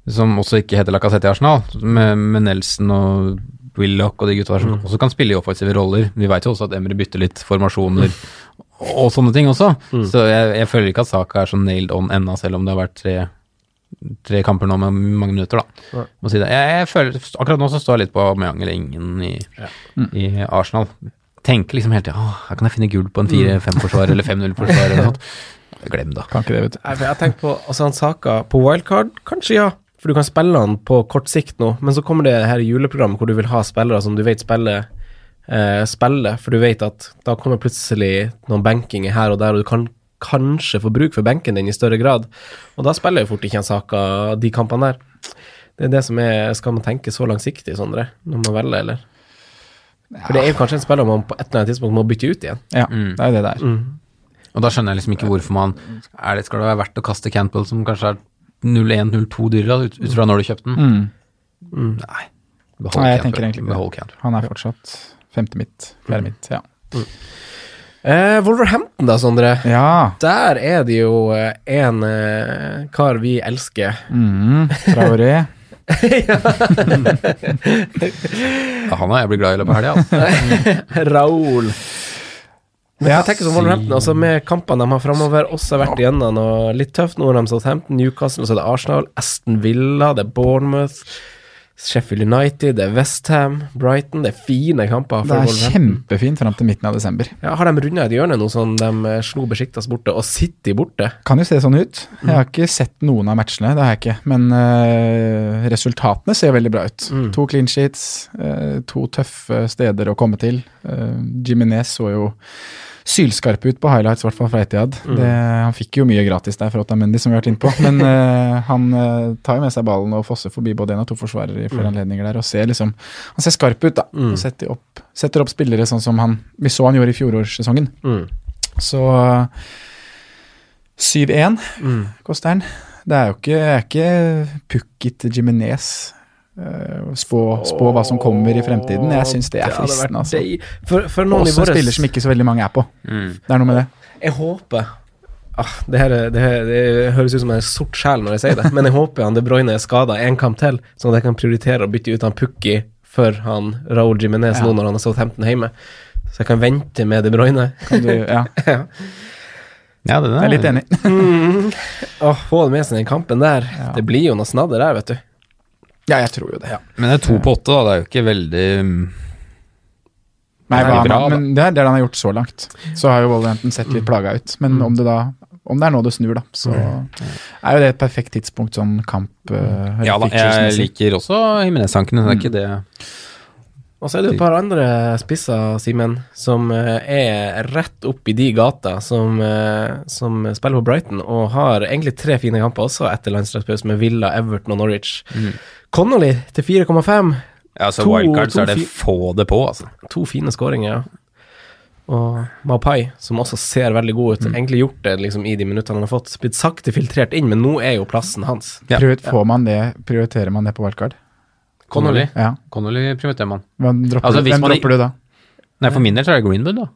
som også ikke heter Lacassette i Arsenal, med, med Nelson og Willoch og de gutta der som også kan spille i offensive roller. Vi veit jo også at Emre bytter litt formasjoner og sånne ting også. Så jeg, jeg føler ikke at saka er så nailed on ennå, selv om det har vært tre, tre kamper nå med mange minutter, da. Ja. Må si det. Jeg, jeg føler, akkurat nå så står jeg litt på Meyang eller ingen i, i Arsenal. Tenker liksom hele tida her kan jeg finne gull på en 4-5-forsvar eller 5-0-forsvar eller noe sånt. Glem det. kan ikke det, vet du. Jeg, jeg tenker på altså han Saka på wildcard, kanskje ja. For du kan spille han på kort sikt nå, men så kommer det her juleprogrammet hvor du vil ha spillere som du vet spiller, eh, spiller for du vet at da kommer plutselig noen benkinger her og der, og du kan kanskje få bruk for benken din i større grad. Og da spiller jo fort ikke han Saka de kampene der. Det er det som er Skal man tenke så langsiktig, Sondre, når man velger, eller? For det er jo kanskje en spiller man på et eller annet tidspunkt må bytte ut igjen. Ja, Mm. det er jo det der. Og da skjønner jeg liksom ikke hvorfor man er det, Skal det være verdt å kaste Campbell, som kanskje er 0-1-0-2 dyrere, ut, ut fra når du kjøpte den? Mm. Nei. Behold Nei, jeg tenker egentlig ikke det. Han er fortsatt femte mitt, fjerde mitt. Ja. Eh, Wolverhampton da, Sondre. ja. Der er det jo eh, en eh, kar vi elsker. Mm. Traoré. Ja, han har jeg blitt glad i i løpet av helga. Altså. Raoul. Men jeg tenker som Wolverhampton, altså med kampene de har framover, også vært igjennom og litt tøft. Nå har de Southampton, Newcastle, så er det Arsenal, Aston Villa, det er Bournemouth, Sheffield United, det er Westham, Brighton. Det er fine kamper Det er kjempefint fram til midten av desember. Ja, har de runda et hjørne nå, sånn de eh, slo Besjiktas borte, og City borte? Kan jo se sånn ut. Jeg har ikke sett noen av matchene, det har jeg ikke. Men øh, resultatene ser veldig bra ut. Mm. To clean sheets, øh, to tøffe steder å komme til. Uh, Jiminez så jo sylskarp ut på highlights, i hvert fall fra Etiad. Mm. Det, han fikk jo mye gratis der fra Otamendi, som vi har vært inne på. Men uh, han uh, tar jo med seg ballen og fosser forbi både én og to forsvarere i flere anledninger der, og ser liksom Han ser skarp ut, da. Mm. Og setter opp, setter opp spillere sånn som han Vi så han gjorde i fjorårssesongen. Mm. Så 7-1 Mm. koster han. Det er jo ikke, er ikke pukket Jiminez. Uh, spå, spå hva som kommer i fremtiden. Jeg syns det er fristende. Altså. For, for noen Også våres- spiller som ikke så veldig mange er på. Mm. Det er noe med det. Jeg håper ah, det, her, er- det, her, det høres ut som en sort sjel når jeg sier det, men jeg håper han De Bruyne er skada en kamp til, sånn at jeg kan prioritere å bytte ut han Pukki for han Raúl Jiminez Ja. nå når han har Southampton hjemme. Så jeg kan vente med De Bruyne. Kan du, ja, ja. Ja, det jeg er litt enig. mm. Å få det med seg den kampen der. Ja. Det blir jo noe snadder der, vet du. Ja, jeg tror jo det. Ja. Men det er to på åtte, da. Det er jo ikke veldig mm, Nei, Det bra, men det er det han har gjort så langt. Så har jo Wolverhampton sett Mm. litt plaga ut. Men om det da om det er nå det snur, da, så er jo det et perfekt tidspunkt sånn kamp uh, Ja da, jeg liker også Jimenez-tankene, det er ikke det Og så er det et par andre spisser, Simen, som eh, er rett opp i de gata, som, eh, som spiller på Brighton, og har egentlig tre fine kamper også etter landslagspause med Villa, Everton og Norwich. Connolly til 4,5. Ja, så To- wildcard, så er det få det på, altså. To fine skåringer, ja. Og Maupai, som også ser veldig god ut. Egentlig gjort det liksom i de minuttene han har fått. Blitt sakte filtrert inn, men nå er jo plassen hans. Ja. Får man det, prioriterer man det på wildcard? Connolly. Ja. Connolly prioriterer man. Hvem dropper, Altså, hvem man dropper du da? Nei, for min del så er det Greenwood, da.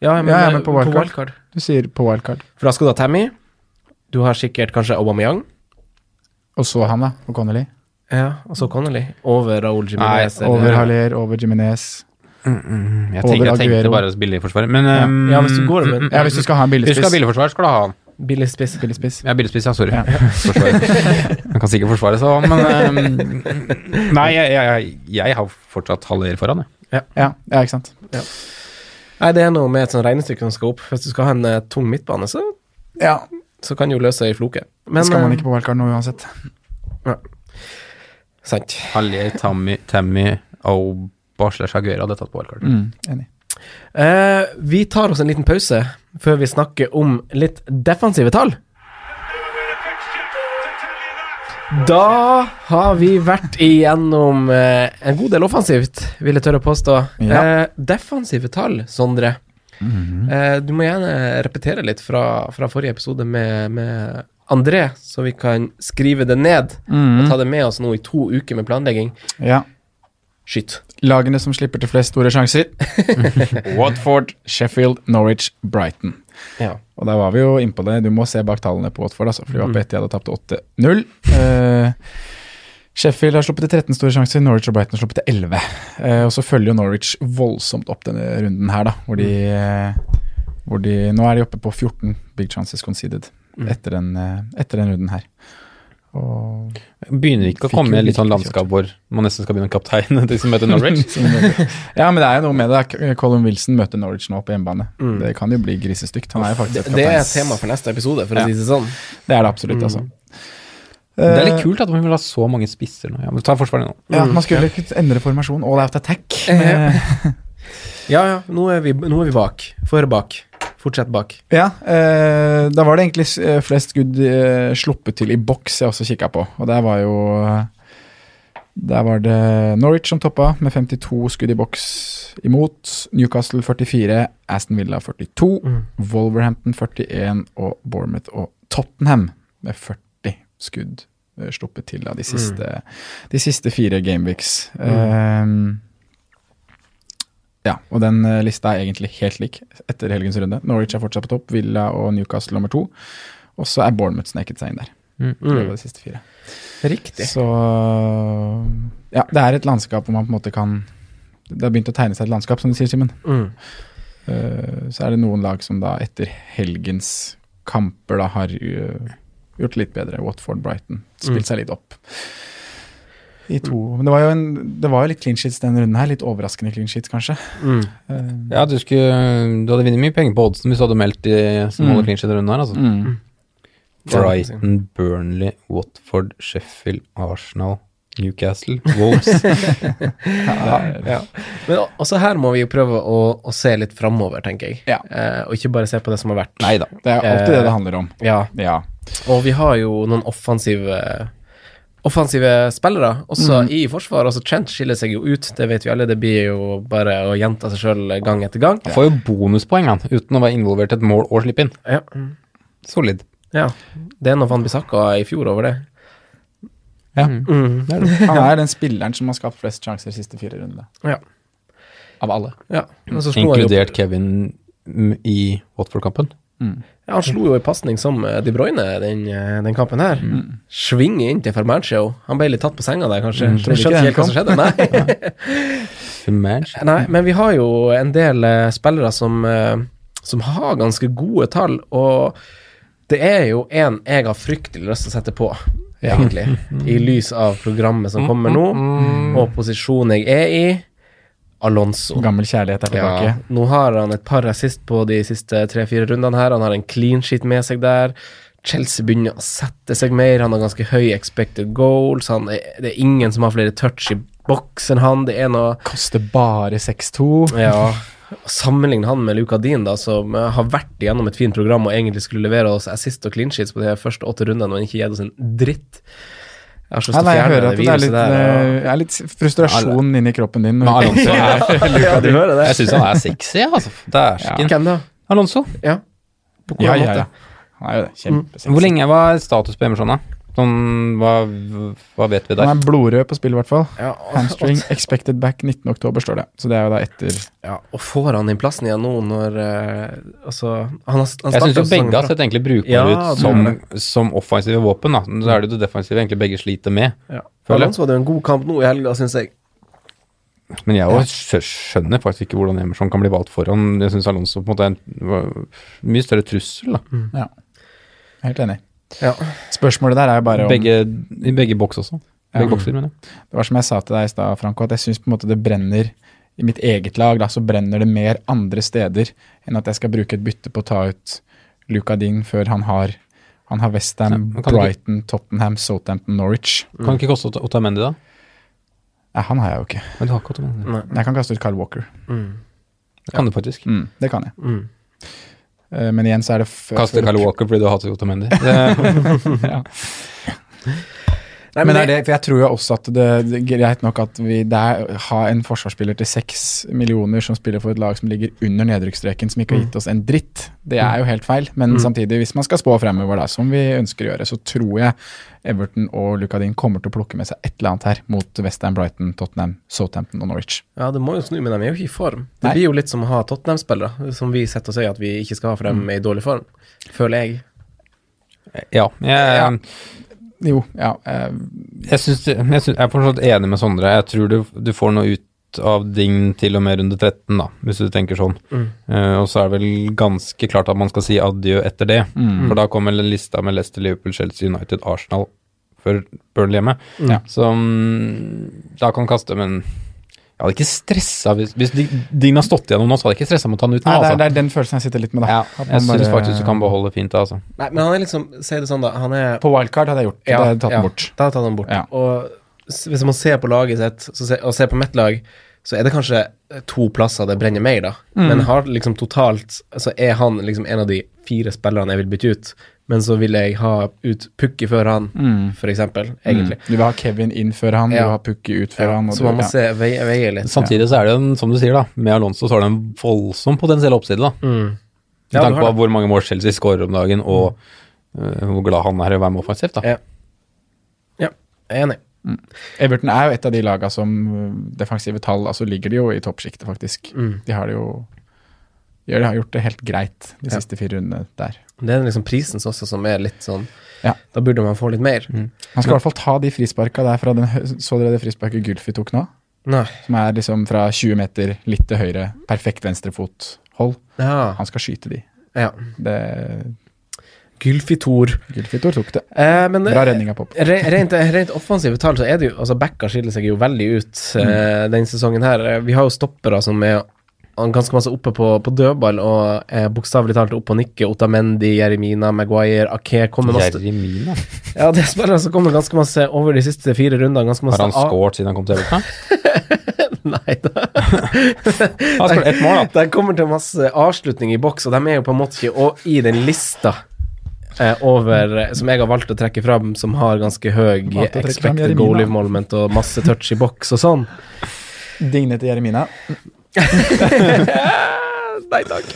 Ja, men, Ja, ja, på, men på wildcard. Du sier på wildcard. For da skal du ha Tammy. Du har sikkert kanskje Aubameyang. Og så han, da. Og Connolly. Ja, og så Connolly. Over Raúl Jiménez. Nei, Over Haller, over Jiminez. Jeg, Over tenker, jeg tenkte bare billig forsvar, men um, Ja, hvis du går men, Ja, hvis du skal ha en Hvis du skal ha billig forsvar, skal du ha han. billig spiss. Billigspiss. Ja, billigspiss, ja, sorry. Ja. Han kan sikkert forsvare seg, han, men um, Nei, jeg, jeg, jeg har fortsatt Haller foran, jeg. Ja, ja, ikke sant. Nei, det er noe med et sånt regnestykke som skal opp. Hvis du skal ha en uh, tung midtbane, så, Ja, så kan jo løse i floke. Men det skal man eh, ikke på wildcard nå uansett. Sant. Haller, Tammy, Tammy Auba slash Aguero hadde tatt på wildcard. Mm, enig. Eh, vi tar oss en liten pause før vi snakker om litt defensive tall. Da har vi vært igjennom eh, en god del offensivt, vil jeg tørre å påstå. Ja. Eh, defensive tall, Sondre. eh, du må gjerne repetere litt fra, fra forrige episode med, med André, så vi kan skrive det ned og ta det med oss nå i to uker med planlegging. Ja. Skyt. Lagene som slipper til flest store sjanser. Watford, Sheffield, Norwich, Brighton. Ja. Og der var vi jo innpå det. Du må se bak tallene på Watford, altså, for de var på ett de hadde tapt 8-0. Uh, Sheffield har sluppet til 13 store sjanser, Norwich og Brighton har sluppet til 11. Eh, og så følger jo Norwich voldsomt opp denne runden her, da, hvor de, eh, hvor de Nå er de oppe på 14 big chances conceded etter, den, eh, etter den runden her. Og Begynner ikke å komme i litt sånn landskap hvor man nesten skal begynne å kapteine de som møter Norwich? ja, men det er jo noe med det. Colin Wilson møter Norwich nå på hjemmebane. Det kan jo bli grisestygt. Han er jo faktisk Det, et det er et tema for neste episode, for Ja. å si det sånn. Det er det absolutt, altså. Det er litt Eh, kult at man vil ha så mange spisser nå. Ja, men ta forsvaret nå. Ja, man skulle ikke endre formasjon. All out attack. Eh, Ja, ja, nå er vi, nå er vi bak. Høre bak. Fortsett bak. ja, eh, da var det egentlig eh, flest skudd eh, sluppet til i boks jeg også kikka på, og der var jo eh, Der var det Norwich som toppa med 52 skudd i boks imot. Newcastle 44, Aston Villa 42, Wolverhampton 41 og Bournemouth og Tottenham med 40 skudd eh, sluppet til av de siste, de siste fire gameweeks. Eh, ja, og den eh, lista er egentlig helt lik etter helgens runde. Norwich er fortsatt på topp, Villa og Newcastle nummer to. Og så er Bournemouth sneket seg inn der. Mm. Det var de siste fire. Riktig. Så ja, det er et landskap hvor man på en måte kan Det har begynt å tegne seg et landskap, som du sier, Simen. Mm. Uh, så er det noen lag som da etter helgens kamper da har uh, gjort litt bedre. Watford, Brighton. Spilt Mm. seg litt opp. I to. Men det var jo en, det var jo litt clean sheets denne runden her. Litt overraskende clean sheets, kanskje. Mm. Eh, Ja, du, skulle, du hadde vunnet mye penger på oddsen hvis du hadde meldt de som Mm. holder clean sheet runden her. Altså. mm. Brighton, Burnley, Watford, Sheffield, Arsenal, Newcastle, Wolves. Ja. Men også her må vi jo prøve å, å se litt framover, tenker jeg. Ja. Eh, og ikke bare se på det som har vært. Nei da. Det er alltid alltid det det handler om. Ja. Ja. Og vi har jo noen offensive Offensive spillere, også i forsvar. Altså Trent skiller seg jo ut, det vet vi alle. Det blir jo bare å gjenta seg sjøl gang etter gang. Han får jo bonuspoeng han, uten å være involvert i et mål og slippe inn. Ja. Solid. ja. Det er noe Van Bissaka i fjor over det. Ja. Mm. Det er det. Han er den spilleren som har skapt flest sjanser de siste fire rundene. Ja. Av alle. ja. Inkludert Kevin mm, i Watford-kampen. Ja, han slo jo i pasning som De Bruyne den, eh, den kampen her. Mm. Svinge inn til Fermancio. Han ble litt tatt på senga der, kanskje. Mm, Mm, ikke helt hva som skjedde. Nei. Nei, men vi har jo en del eh, spillere som, eh, som har ganske gode tall, og det er jo en jeg har fryktelig lyst til å sette på, egentlig. I lys av programmet som kommer nå, og posisjonen jeg er i. Alonso. Gammel kjærlighet er tilbake. Ja, nå har han et par assist på de siste tre-fire rundene her. Han har en clean sheet med seg der. Chelsea begynner å sette seg mer. Han har ganske høy expected goals. Han er, det er ingen som har flere touch i boks enn han. Det er noe Koster bare 6-2. Ja. Sammenligne han med Luka Dean, da, som eh, har vært igjennom et fint program og egentlig skulle levere oss assist og clean sheets på de første åtte rundene og ikke gitt oss en dritt. Jeg har så Ja, lyst til nei, å jeg fjerne hører det at det er litt, viruset der. og- eh, er litt frustrasjon inni kroppen din. Men Alonso er Ja, du hører det. Jeg syns han er sexy, altså. Dæsken. Hvem da? Alonso. Ja. På Ja, hvordan ja, ja. Han er jo det. Kjempesexy. Hvor lenge var status på Emerson, da? Sånn, hva, hva vet vi der? Han er blodrød på spill, i hvert fall. Ja, og, Hamstring expected back 19. oktober, står det. Så det er jo da etter ja, og får han inn plassen igjen nå når uh, Altså, han, har- han Jeg syns jo begge har sett egentlig brukbare Ja, ut som, som offensive våpen. da Så er det jo det defensive egentlig begge sliter med. Ja. Føler jeg. Hadde jo en god kamp nå i helga, syns jeg. Men jeg også skjønner faktisk ikke hvordan Emerson kan bli valgt foran. Jeg syns Alonso på en måte er en mye større trussel. da Helt enig. Ja. Spørsmålet der er jo bare om begge, I begge boks også. Begge Ja. bokser, mener jeg. Det var som jeg sa til deg i stad, Franco, at jeg syns på en måte det brenner i mitt eget lag, da, så brenner det mer andre steder enn at jeg skal bruke et bytte på å ta ut Luka Dean før han har han har Westham, Ja, men ikke- Brighton, Tottenham, Southampton, Norwich. Kan det ikke koste Ot- Otamendi, da? Nei, han har jeg jo ikke. Men du har ikke Otamendi. Nei. Jeg kan kaste ut Kyle Walker. Mm. Det kan du faktisk. Mm, det kan jeg. Mm. Eh, Men igjen så er det Kaster Kyle Walker fordi du hater Otamendi. Ja. Nei, Men men er det, for jeg tror jo også at det, det greit nok at vi der har en forsvarsspiller til seks millioner som spiller for et lag som ligger under nedrykksstreken, som ikke har gitt oss en dritt. Det er jo helt feil. Men samtidig, hvis man skal spå fremover, da, som vi ønsker å gjøre, så tror jeg Everton og Lucadin kommer til å plukke med seg et eller annet her mot Westham, Brighton, Tottenham, Southampton og Norwich. Ja, det må jo snu, men de er jo ikke i form. Det Nei. blir jo litt som å ha Tottenham-spillere, som vi setter oss i at vi ikke skal ha, for dem mm. i dårlig form. Føler jeg. ja. Jeg, Jo, ja. Eh, jeg, synes, jeg, synes, jeg er fortsatt enig med Sondre. Jeg tror du, du får noe ut av Ding til og med runde 13, da, hvis du tenker sånn. Eh, og så er det vel ganske klart at man skal si adjø etter det. For da kommer lista med Leicester, Liverpool, Chelsea, United, Arsenal før Burnley hjemme. Ja. Som da kan kaste, men jeg hadde ikke stressa hvis, hvis Ding har stått igjennom nå, så hadde jeg ikke stressa med å ta den ut nå. nei, det, er, altså. det er den følelsen jeg sitter litt med, da. Ja, jeg bare... syns faktisk du kan beholde fint altså. Nei, men han er liksom Si det sånn, da. Han er På wildcard hadde jeg gjort. Ja, det hadde jeg tatt ja, bort. Da hadde jeg tatt han bort. Ja. Og hvis man ser på laget sitt, så se, og ser på mitt lag, så er det kanskje to plasser det brenner mer, da. Mm. Men har liksom totalt Så er han liksom en av de fire spillerne jeg vil bytte ut. Men så vil jeg ha ut Pukki før han, for eksempel. Egentlig. Mm. Du vil ha Kevin inn før han, du vil ha Pukki ut før Ja, han. og så man må ja. se, veie, veie litt. Samtidig så er det en, som du sier, da, med Alonso så har det en voldsom potensiell oppside, da. Mm. Med Ja, tanke på hvor mange mål Chelsea skårer om dagen, og uh, hvor glad han er i å være med offensivt, da. Ja. ja, jeg er enig. Everton er jo et av de lagene som uh, defensive tall, altså ligger de jo i toppsjiktet, faktisk. Mm. De har det jo de har gjort det helt greit de Ja. siste fire rundene der. Det er liksom prisen også som er litt sånn Ja. Da burde man få litt mer. Han skal i hvert fall ta de frisparka der fra den Så dere det frisparket Gulfi tok nå? Nei. Som er liksom fra 20 meter, litt til høyre, perfekt venstrefothold. Ja. Han skal skyte de. ja. Det Gylfitor. Gulfitor tok det. Eh, men Bra redning av Pop. Rent, rent offensive tall så er det jo Altså Backa skiller seg jo veldig ut eh, denne sesongen her. Eh, Vi har jo stoppere som er ganske masse oppe på, på dødball og eh, bokstavelig talt oppe og nikker. Otamendi, Jeremina, Maguire, Ake kommer masse Jeremina. Ja, det er spillere som kommer ganske masse over de siste fire rundene. Har han scoret siden han kom til Europa? Nei da. Han skåret ett mål, da. De kommer til masse avslutning i boks, og de er jo på en måte ikke i den lista eh, over eh, Som jeg har valgt å trekke fram, som har ganske høy expected goal involvement og masse touch i boks og sånn. Dignet til Jeremina. Nei takk.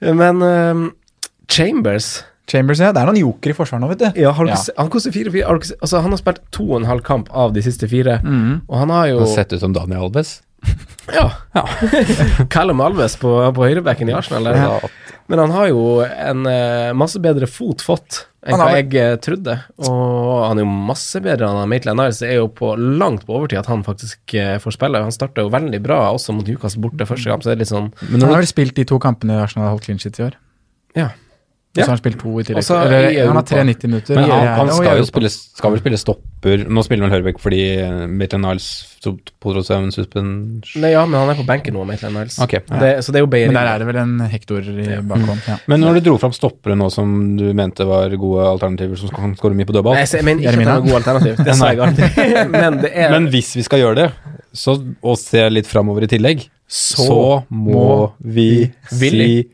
Men um, Chambers Chambers, ja. Det er noen joker i forsvaret nå, vet du. ja, har du Ja. Han koster 4-4. Har du ikke Altså, han har spilt to og en halv kamp av de siste fire, og han har jo Han har sett ut som Daniel Alves. Ja. Callum Alves på, på høyrebacken i Arsenal. Der. Ja. Men han har jo en eh, masse bedre fot fått enn har hva jeg eh, trodde. Og han er jo masse bedre enn Maitland Niles. Det er jo på langt på overtid at han faktisk eh, får spille. Han starta jo veldig bra også mot Newcastle borte første kamp, så det er litt sånn Men Han har vel spilt de to kampene Arsenal har holdt clean shit i år. Ja. Og så har han spilt to i tillegg. Også Eller, i han har 3,90 minutter. Men han, han skal jo spille, skal vel spille stopper Nå spiller vel Hørbekk fordi Maitland Niles pådro seg en suspensjon. Nei, ja, men han er på benken nå, Maitland Niles. Okay, ja. det, så det er jo Beirin. Men der er det vel en hektor i bakhånd. Ja. Men når du dro fram stoppere nå som du mente var gode alternativer som kan skåre mye på dødball Nei, jeg, mener ikke at det han er god alternativ. Det sa jeg alltid. Men det er Men hvis vi skal gjøre det, så, og se litt framover i tillegg, så, må vi si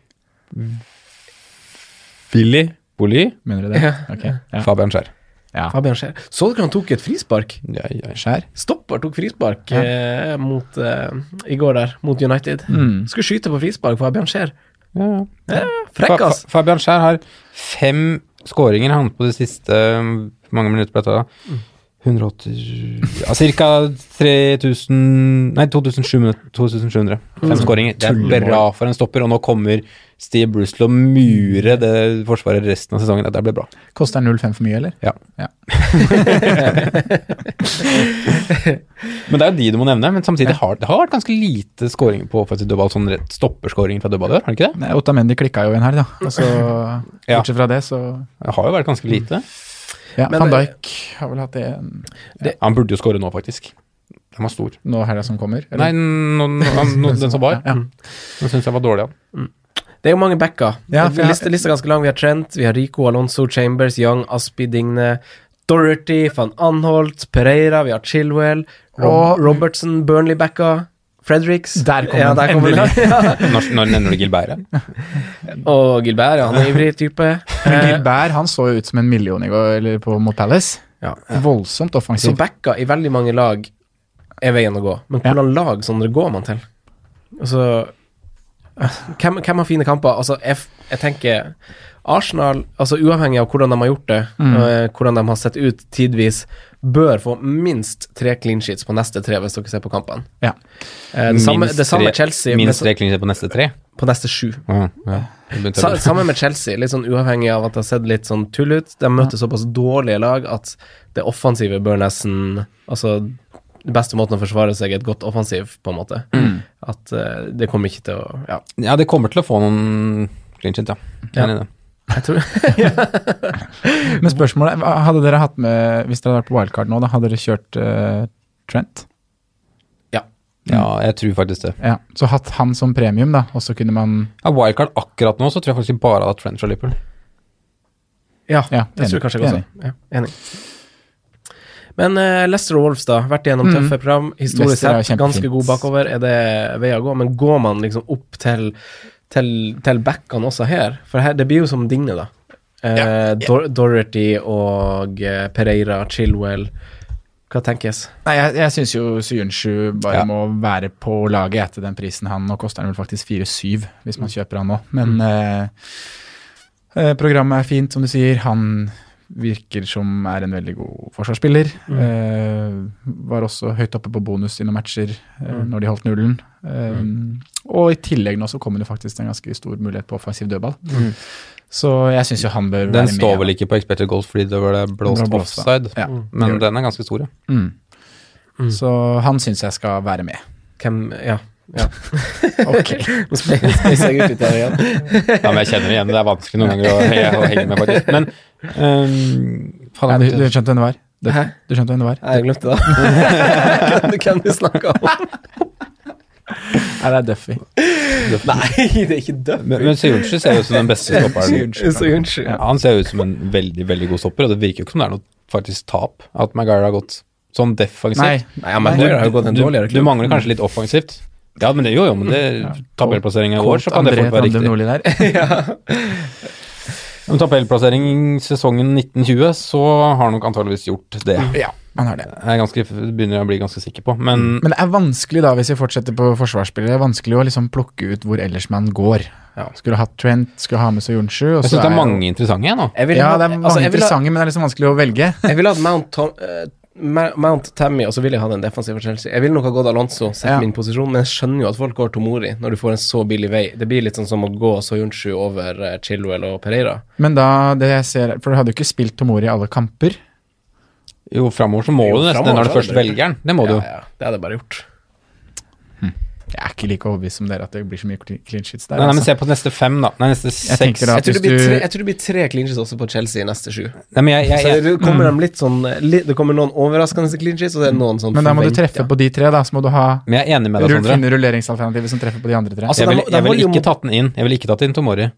Willy Boli. Mener du det? Ja. Okay. ja. Fabian Skjær. ja. Fabian Skjær. Så dere han tok et frispark? Ja, ja. Skjær. Stopper tok frispark eh, mot, eh, i går der, mot United. Mm. Skulle skyte på frispark, Fabian Skjær. Ja, ja. Ja, Frekk, Fa ass. Fabian Skjær har fem skåringer han på de siste mange minutter på dette. da? 180 Ja, ca. 3000 Nei, 2700. 2700. Fem skåringer. Det er bra for en stopper, og nå kommer Steve Bruce til å mure det forsvaret resten av sesongen. Det blir bra. Koster 0,5 for mye, eller? Ja. Ja. Men det er jo de du må nevne. Men samtidig har det har vært ganske lite skåringer på offensiv dødball, sånn rett stopperskåringer fra dødball i år, har det ikke det? Nei, Otamendi klikka jo en her, da. Altså. Bortsett fra det, så Det har jo vært ganske lite. Ja, Men Van Dijk har vel hatt en Han burde jo skåre nå, faktisk. Den var stor. nå helga som kommer? Nei, no, no, no, den som var. Ja, ja. Den syns jeg var dårlig, han. Det er jo mange backer. Ja, jeg- liste er ganske lang. Vi har Trent, vi har Rico, Alonso, Chambers, Young, Aspi, Digne, Dorothy, van Anholt, Pereira, vi har Chilwell, Rob Og- Robertson, Burnley-backa, Fredericks. Der kom ja, den, der kom den. endelig. Når, når nevner du Gilbert? Ja? Og Gilbert, ja, han er ivrig type. Men Gilbert han så jo ut som en million i går, eller på, mot Palace. ja. Voldsomt Så backa i veldig mange lag er veien å gå. Men Ja. hvordan lag det går man til? Altså hvem, hvem har fine kamper? Altså, jeg, jeg tenker Arsenal, altså uavhengig av hvordan de har gjort det, Mm. eh, hvordan de har sett ut tidvis, bør få minst tre clean sheets på neste tre, hvis dere ser på kampene. Ja. Eh, det, samme, det samme tre- med Chelsea, Minst tre clean sheets på neste tre? på neste sju. Ja, ja. Sa, samme med Chelsea, litt sånn uavhengig av at det har sett litt sånn tull ut. De møter såpass dårlige lag at det offensive bør nesten Altså, beste måten å forsvare seg et godt offensiv, på en måte. At uh, det kommer ikke til å Ja, Ja, det kommer til å få noen clean shit, ja. Enig i det. jeg tror Men spørsmålet Hadde dere hatt med Hvis dere hadde vært på wildcard nå, da hadde dere kjørt uh, Trent? Ja, jeg tror faktisk det. Ja. Så hatt han som premium, da, og så kunne man Ja, Wildcard akkurat nå, så tror jeg faktisk bare hadde Trent fra Liverpool. Ja, Ja, det tror jeg enig, kanskje jeg også. enig. Ja, enig. Men uh, Lester og Wolves, da. Vært igjennom Mm. tøffe program. Historisk sett ganske god bakover. Er det vei å gå? Men går man liksom opp til, til, til backene også her? For her, det blir jo som Digne, da. Eh, Dor Dorothy og eh, Pereira, Chilwell. Hva tenkes? Nei, jeg, jeg syns jo Syunshu bare Ja. må være på laget etter den prisen han Nå koster han vel faktisk 4-7 hvis man kjøper han nå, men mm. uh, programmet er fint, som du sier. Han virker som er en veldig god forsvarsspiller. Eh, var også høyt oppe på bonus i noen matcher eh, når de holdt nullen. Eh, Og i tillegg nå så kommer det faktisk en ganske stor mulighet på offensiv dødball. Så jeg syns jo han bør Den være med. Den står vel ikke på expected goals fordi det ble blåst blåst, offside, Ja. men den er ganske stor, ja. Mm. Så han syns jeg skal være med. Hvem Ja. Ja. Ok. Nå jeg ut litt her igjen. ja. Men jeg kjenner det igjen, det er vanskelig noen ganger å, å henge med, faktisk. Men um, faen, jeg du, du skjønte hvem det var? Du, Hæ? du skjønte hvem det var? Nei, Jeg glemte det. Hvem, du snakka om? Nei, det er Duffy. Nei, det er ikke Duffy. Men, men Sejunchi ser jo ut som den beste stopperen. Ja, han ser ut som en veldig, veldig god stopper, og det virker jo ikke som det er noe faktisk tap at Maguire har gått sånn defensivt. Nei, Nei, ja, men Maguire har gått en du, dårligere du mangler kanskje litt offensivt. Ja, men det jo, jo, men det tabellplassering i år, så kan det fort være riktig. Nordli Om Men tabellplassering sesongen 1920, så har han nok antageligvis gjort det. ja, han har det. Jeg er ganske, begynner jeg å bli ganske sikker på, men Men det er vanskelig da, hvis vi fortsetter på forsvarsspillere, det er vanskelig å liksom plukke ut hvor ellers man går. Skulle hatt Trent, skulle ha med Soyuncu og jeg så syns det er mange interessante jeg nå. Jeg Ja, det er mange altså, jeg ha- interessante, men det er liksom vanskelig å velge. Jeg ville hatt Mount, Tom, Ma- Mount Tammy, og så vil jeg ha den defensive for Chelsea. Jeg ville nok ha gått Alonso, sett Ja. min posisjon, men jeg skjønner jo at folk går Tomori når du får en så billig vei. Det blir litt sånn som å gå Soyuncu over eh, Chilwell og Pereira. Men da, det jeg ser For du hadde jo ikke spilt Tomori i alle kamper. Jo, framover så må Jo, du nesten det når du først det- velger den. Det må du. Ja, ja, det hadde jeg bare gjort. Jeg er ikke like overbevist som dere at det blir så mye clean sheets der. Nei, nei, men altså. se på neste fem, da. Nei, neste Jeg seks. da Jeg tror, det blir tre, jeg tror det blir tre clean sheets også på Chelsea i neste sju. Nei, men jeg, jeg, Så det kommer mm. litt sånn litt, Det kommer noen overraskende clean sheets, og det er noen sånn Men da må du treffe treffe på de tre, da. Så må du ha men jeg er enig med deg, rull, Sondre. finne rulleringsalternativet som treffer på de andre tre. Altså, Jeg ville vil, vil ikke mot- tatt den inn. Jeg ville ikke tatt inn Tomori.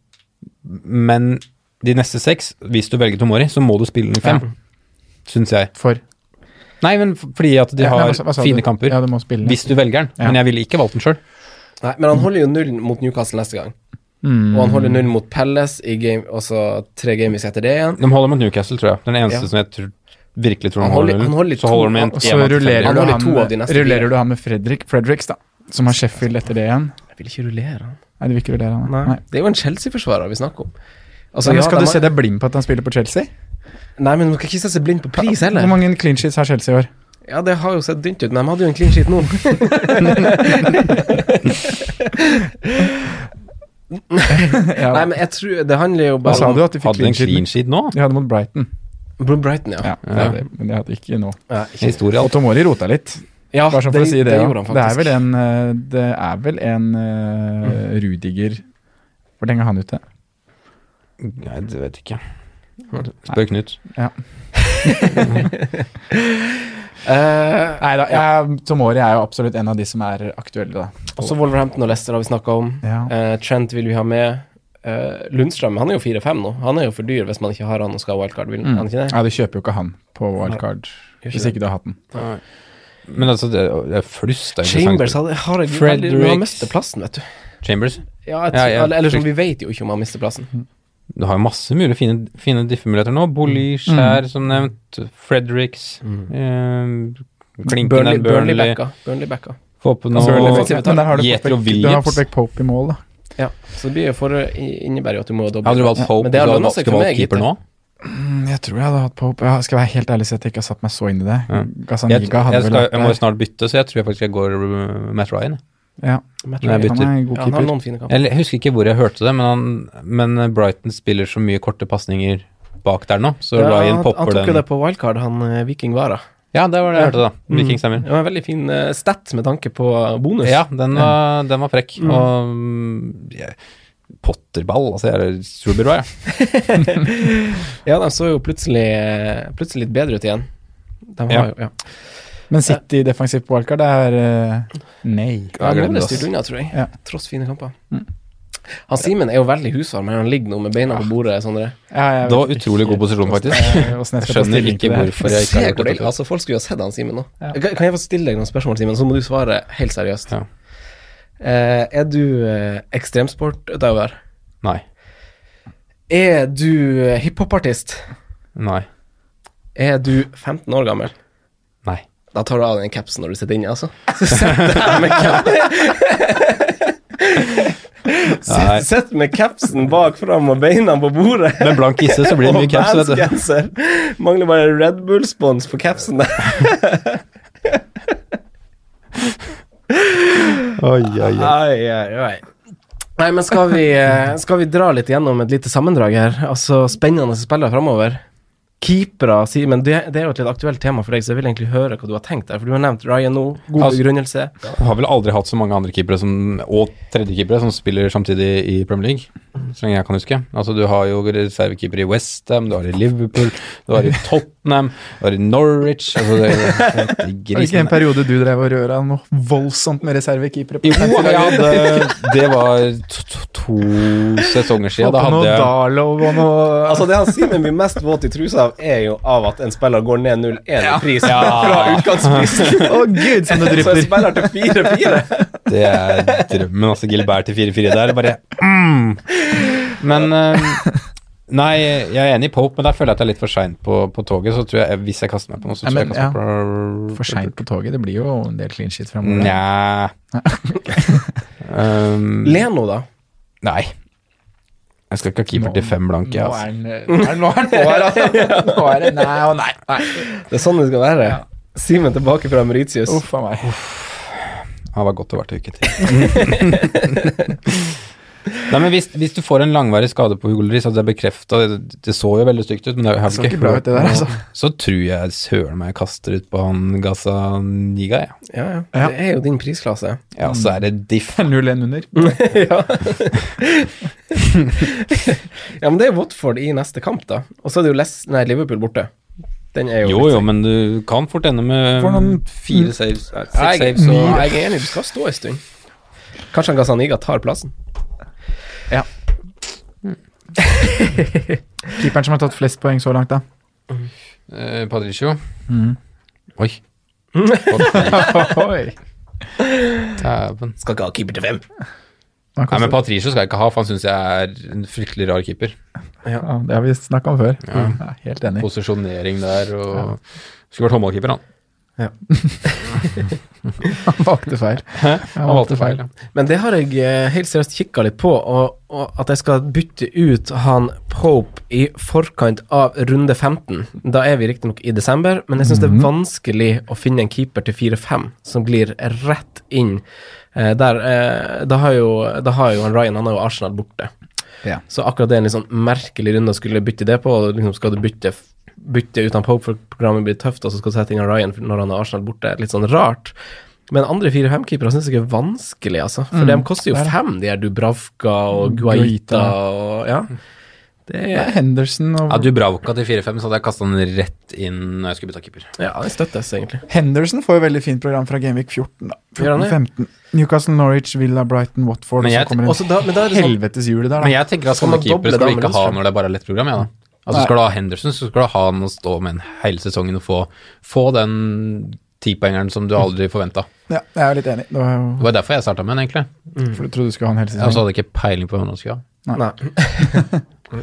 Men de neste seks, hvis du velger Tomori, så må du spille den i fem. Syns jeg. For Nei, men fordi at de Ja, nei, har sa fine du? kamper. Ja, du må spille. Hvis du velger den. Ja. Men jeg ville ikke valgt den sjøl. Nei, men han holder jo nullen mot Newcastle neste gang. Mm. Og han holder nullen mot Palace i game, også tre gameweeks etter det igjen. De holder mot Newcastle, tror jeg. Den eneste Ja. som jeg tror, virkelig tror han, Han holder holder- han holder holder Så to holder de en av- så rullerer, du han, to de neste rullerer du han med Fredrik, Fredericks, da. Som har Sheffield etter det igjen. Jeg vil ikke rullere han. Nei, du vil ikke rullere han? Nei. Det er jo en Chelsea-forsvarer vi snakker om. Altså, ja, skal ja, du se deg blind på at han spiller på Chelsea? Nei, men man kan ikke se seg blind på pris heller. Hvor mange clean sheets har Chelsea i år? Ja, det har jo sett dynt ut, men de hadde jo en clean sheet nå. Ja. Nei, men jeg tror Det handler jo Hva bare sa om du at de fikk Hadde clean clean sheet? nå? De hadde mot Brighton. Brighton, ja. Ja, det er det, men de hadde ikke nå. Ja, ikke- Historie, Og. Tomori rota litt. ja Bare sånn for å si det. Det, gjorde han det er faktisk. vel en, eh, det er vel en eh, Rudiger Hvor lenge er han ute? Nei, det vet jeg ikke. Spør Knut. Eh, Nei da, jeg, Tomori er jo absolutt en av de som er aktuelle, da. også Wolverhampton og Leicester har vi snakka om. Ja. Uh, Trent vil vi ha med. Uh, Lundstrøm han er jo 4-5 nå. Han er jo for dyr hvis man ikke har han og skal ha wildcard. Vil Mm. han ikke det? Ja, du kjøper jo ikke han på wildcard ikke hvis ikke du har hatt den. Men altså, det, det er flust av Chambers hadde, har har, har, Men mister plassen, vet du. Chambers. Ja, Ja, ja, eller, eller sånn, vi vet jo ikke om han mister plassen. Du har jo masse mulige fine, fine diffemuligheter nå. Bolly, Skjær, som nevnt. Fredericks. Eh, Klinken Burnley, er Burnley Burnley. backa. Få på Altså, men der har du Jetro Williams. du har fått vekk Pope i mål, da. Ja, så det blir jo for, innebærer jo at du må doble. Hadde du valgt Pope, ja. så hadde du valgt keeper nå? Mm, Jeg tror jeg hadde hatt Pope. Jeg skal være helt ærlig si at jeg ikke har satt meg så inn i det. Ja. Gazaniga Jeg, hadde jeg, skal, jeg må jo snart bytte, så jeg tror jeg faktisk jeg går Matt Ryan. Ja, Matt Nei, han er en god Ja, han har noen fine kamper. Jeg husker ikke hvor jeg hørte det, men, han, men Brighton spiller så mye korte pasninger bak der nå, så Ja, Ryan han, den. han tok jo det på wildcard, han eh, Viking Vara. Ja, det var det jeg hørte, da. Viking stemmer. Det var en veldig fin uh, stat med tanke på bonus. Ja, den var, den var frekk. Og mm, ja, Potterball, altså jeg er det jeg. Ja, de så jo plutselig, eh, plutselig litt bedre ut igjen. De har Ja. jo, ja. Men City defensivt på wildcard, det er eh, nei. Ja, jeg glemmer det, styrt unna, tror jeg. Ja. Tross fine kamper. Han Simen er jo veldig husvarm, men han ligger nå med beina på bordet. Sondre. Ja, Det var utrolig god posisjon, faktisk. Jeg Skjønner ikke hvorfor jeg ikke har gjort det. Altså, folk skulle jo ha sett han Simen nå. Ja. Kan, kan jeg få stille deg noen spørsmål, Simen, så må du svare helt seriøst. Ja. Eh, er du eh, ekstremsportutøver? Nei. Er du eh, hiphopartist? Nei. Er du 15 år gammel? Da tar du av den capsen når du sitter inne, altså. Så sitter jeg med capsen Nei. Sitt- Sitt med capsen bak fram og beina på bordet. Med blank isse så blir det mye caps, vet du. Mangler bare Red Bull-spons på capsen der. Oi, oi, oi. Ai. Nei, men skal vi, eh, skal vi dra litt gjennom et lite sammendrag her? Altså spennende spillere framover. Keepere, Simen, det, det er jo et litt aktuelt tema for deg, så jeg vil egentlig høre hva du har tenkt der. For du har nevnt Ryan nå, god Altså- begrunnelse. Jeg har vel aldri hatt så mange andre keepere som, og tredjekeepere som spiller samtidig i Premier League, så lenge jeg kan huske. Altså, du har jo reservekeeper i Westham, du har i Liverpool, du har i Tottenham, du har i Norwich altså, det, det, Var det ikke en periode du drev og røra noe voldsomt med reservekeepere? Jo, ja, jeg Det var to, to, to sesonger siden. Da hadde noe Darlow og noe Altså Det han sier Simen mye mest våt i trusa av, er jo av at en spiller går ned 0-1 i pris fra utgangsprisen. Å gud, som det Så en spiller til 4-4. Det er drømmen, altså. Gilbert til 4-4 der. Bare mm. Men uh, Nei, jeg er enig i Pope, men der føler jeg at jeg er litt for seint på, på toget. Så tror jeg, hvis jeg kaster meg på noe, så Ja, tror men, jeg jeg kaster meg på For seint på toget. Det blir jo en del clean shit fremover. Nja um, Leno, da? Nei. Jeg skal ikke ha keeper til fem blanke. Nå Altså. er han Nå er- nå er på her, altså. Nå er det nei og nei. nei. Det er sånn det skal være. Simen tilbake fra Mauritius. Uff a meg. Han var godt å være til uke til. Nei, men hvis, hvis du får en langvarig skade på Hugo så at det er bekrefta det, det så jo veldig stygt ut, men det har jo ikke ikke bra hørt ut, det der, altså. Så tror jeg søren meg kaster ut på han Gazaniga, jeg. Ja, ja. Ja. Det er jo din prisklasse. Ja, så er det diff. 0-1 under. ja. ja, men det er Watford i neste kamp, da. Og så er det jo Les nei, Liverpool borte. Den er jo Jo, jo, men du kan fort ende med For noen- fire saves, nei, seks jeg, saves og jeg er enig, du skal stå en stund. Kanskje han Gazaniga tar plassen. Ja. Keeperen som har tatt flest poeng så langt, da. eh, Patricio. Mm. Oi. Oi. Dæven. Skal ikke ha keeper til fem. Nei, men Patricio skal jeg ikke ha, for han syns jeg er en fryktelig rar keeper. ja, det har vi snakka om før. Ja. Ja, helt enig. Posisjonering der og Skulle vært håndballkeeper, han. Han valgte feil. Han valgte feil, ja. Men det har jeg eh, helt seriøst kikka litt på, og, og at jeg skal bytte ut han Pope i forkant av runde 15. Da er vi riktignok i desember, men jeg syns det er vanskelig å finne en keeper til 4-5 som glir rett inn. Eh, der, eh, da, har jo, da har jo han Ryan Han har jo Arsenal borte. Ja. Så akkurat det er en litt sånn merkelig runde å skulle bytte det på. Liksom skal du bytte, bytte uten Pope, for programmet blir tøft, og så skal du sette inn Ryan når han har Arsenal borte. Litt sånn rart. Men andre 4-5-keepere syns jeg er vanskelig, altså. For Mm, de koster jo er fem, de her Dubravka og Guaita Guaita. og Ja. Det Det er er Henderson og Ja, Dubravka til 4-5, så hadde jeg kasta den rett inn når jeg skulle bytte keeper. Ja, det støttes, egentlig. Henderson får jo veldig fint program fra Gameweek 14. da Gjør han det? 14-15. Newcastle, Norwich, Villa, Brighton, Watford. Men jeg- så kommer da, men da er en det sånn helvetes hjulet der, Men jeg tenker at sånne man keepere skal vi ikke ha når det er bare er lett program. Ja, da. Altså Skal du ha Henderson, så skal du ha han å stå med en hele sesongen og få, få den tipoengeren som du aldri forventa. Ja, jeg er litt enig. Det var jo Det var derfor jeg starta med den, egentlig. for du trodde du skulle ha en hel Jeg også så hadde ikke peiling på hvem han skulle ha. Nei.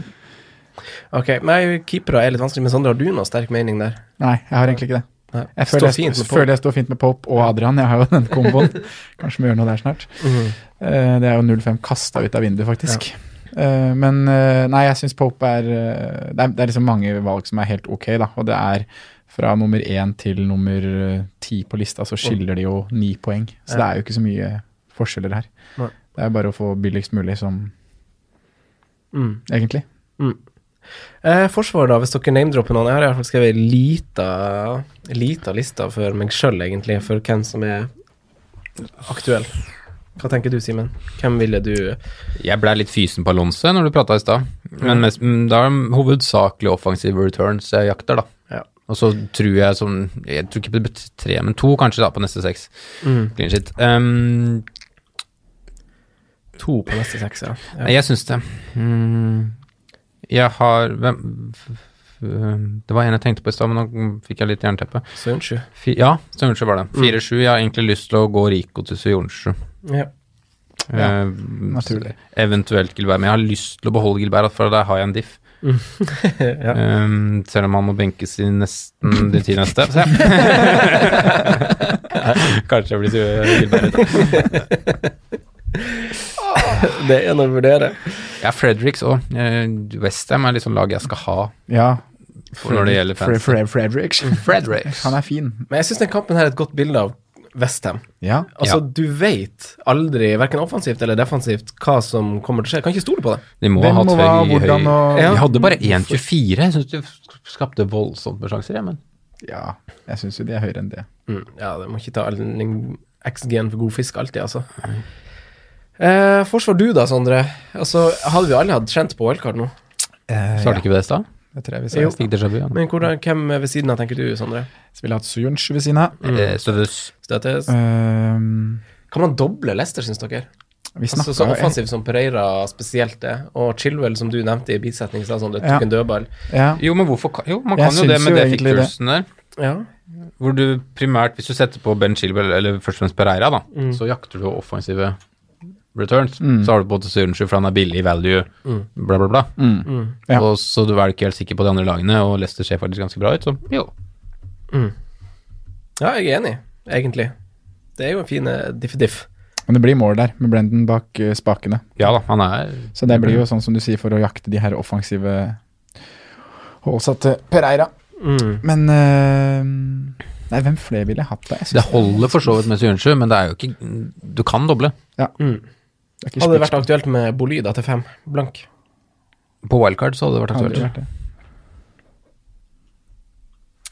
ok, men keepere er litt vanskelig, men Sondre, har du noe sterk mening der? Nei, jeg har egentlig ikke det. Nei. Jeg føler jeg, fint med føler jeg står fint med Pope og Adrian. Jeg har jo den komboen. Kanskje vi gjør noe der snart. Mm. Eh, det er jo 0-5 kasta ut av vinduet, faktisk. Eh, men uh, nei, jeg syns Pope er uh, det, er det er liksom mange valg som er helt ok, da. Og det er fra nummer én til nummer ti på lista, så skiller det jo ni poeng. Så det er jo ikke så mye forskjeller her. Nei. Det er bare å få billigst mulig, som Mm. egentlig. Eh, forsvar, da, hvis dere name-dropper noen. Jeg har i hvert fall skrevet ei lita, lita liste for meg sjøl, egentlig, for hvem som er aktuell. Hva tenker du, Simen? Hvem ville du Jeg ble litt fysen på Alonso når du prata i stad, men mest, mm, da er det hovedsakelig offensive returns jeg jakter, da. Ja. Og så tror jeg som Jeg tror ikke det blir tre, men to kanskje, da, på neste seks. Mm. Clean shit. Um, To på neste seks, ja. ja. Jeg syns det. Mm, jeg har hvem, Det var en jeg tenkte på i stad, men nå fikk jeg litt jernteppe. Sønsju. Ja, Sørensen var det. 4-7. Jeg har egentlig lyst til å gå Rico til Sørensen. Ja. Ja, Eh, naturlig. Eventuelt Gilbert. Men jeg har lyst til å beholde Gilbert, for der har jeg en diff. ja. Um, selv om han må benkes i nesten de ti neste. Se. Kanskje jeg blir sur Gilbert. Det er noe å vurdere. Ja, Fredericks òg. Uh, Westham er liksom lag jeg skal ha Ja. for når det gjelder fans. Fre Fredericks. Fredericks. Han er fin. Men jeg syns den kampen her er et godt bilde av Westham. Ja. Altså, Ja. du veit aldri, verken offensivt eller defensivt, hva som kommer til å skje. Kan ikke stole på det. De må Hvem ha hatt høy, høy og Ja. De hadde bare 1,24. Jeg syns de skapte voldsomt med sjanser, jeg, men Ja, jeg syns jo de er høyere enn det. Mm, ja, det må ikke ta XG-en for god fisk alltid, altså. Eh, forsvar du da, Sondre. Altså, hadde vi alle hatt kjent på wildcard nå? svarte ikke vi det i stad? Det tror jeg vi Jo. ser. Fikk déjà vu. Men hvordan, hvem ved siden av tenker du, Sondre? Så ville hatt Sujunch ved siden av. Mm. Støttes. Støttes? Um, Kan man doble Leicester, syns dere? vi Altså, så offensiv som Pereira spesielt det, og Chilwell, som du nevnte i bisetning, sa sånn, det tok Ja. en dødball. Ja. Jo, men hvorfor Jo, man Jeg kan jo det med det fikkursen der. Ja. Hvor du primært, hvis du setter på Ben Chilwell, eller først og fremst Pereira, da, Mm. så jakter du offensive returns. Mm. Så har du på en måte Sørensen, for han er billig value, bla, bla, bla. Mm. Ja. Og så du er ikke helt sikker på de andre lagene, og Leicester ser faktisk ganske bra ut, så jo. ja, jeg er enig, egentlig. Det er jo en fin eh, diff-diff. Men det blir mål der, med Brendan bak eh, spakene. Ja da, han er Så det blir jo sånn som du sier, for å jakte de her offensive holdsa til Pereira. Mm. Men uh, Nei, hvem flere ville jeg hatt da? Jeg Det holder for så vidt med Sørensen, men det er jo ikke Du kan doble. Ja. Mm. Det Hadde det vært aktuelt med Bolyda til fem, blank? På wildcard så hadde det vært aktuelt. vært det.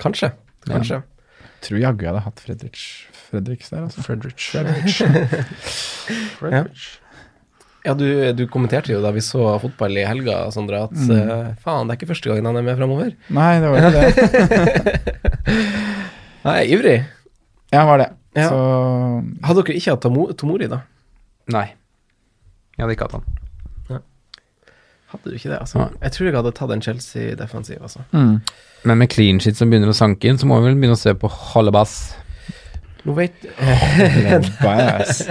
Kanskje. Kanskje. Tror jaggu jeg hadde hatt Fredriks, Fredriks der, altså. Fredrich. Ja. Ja, du, du kommenterte jo da vi så fotball i helga, Sondre, at Mm. uh, faen, det er ikke første gangen han er med framover. Nei, det var ikke det. Nei, ivrig. Ja, var det. Ja. Så Hadde dere ikke hatt Tomori, da? Nei. Jeg hadde ikke hatt han. Hadde du ikke det, altså? Jeg tror jeg hadde tatt en Chelsea-defensiv, altså. mm. Men med clean shit som begynner å sanke inn, så må vi vel begynne å se på Hallebass. Nå vet Bass.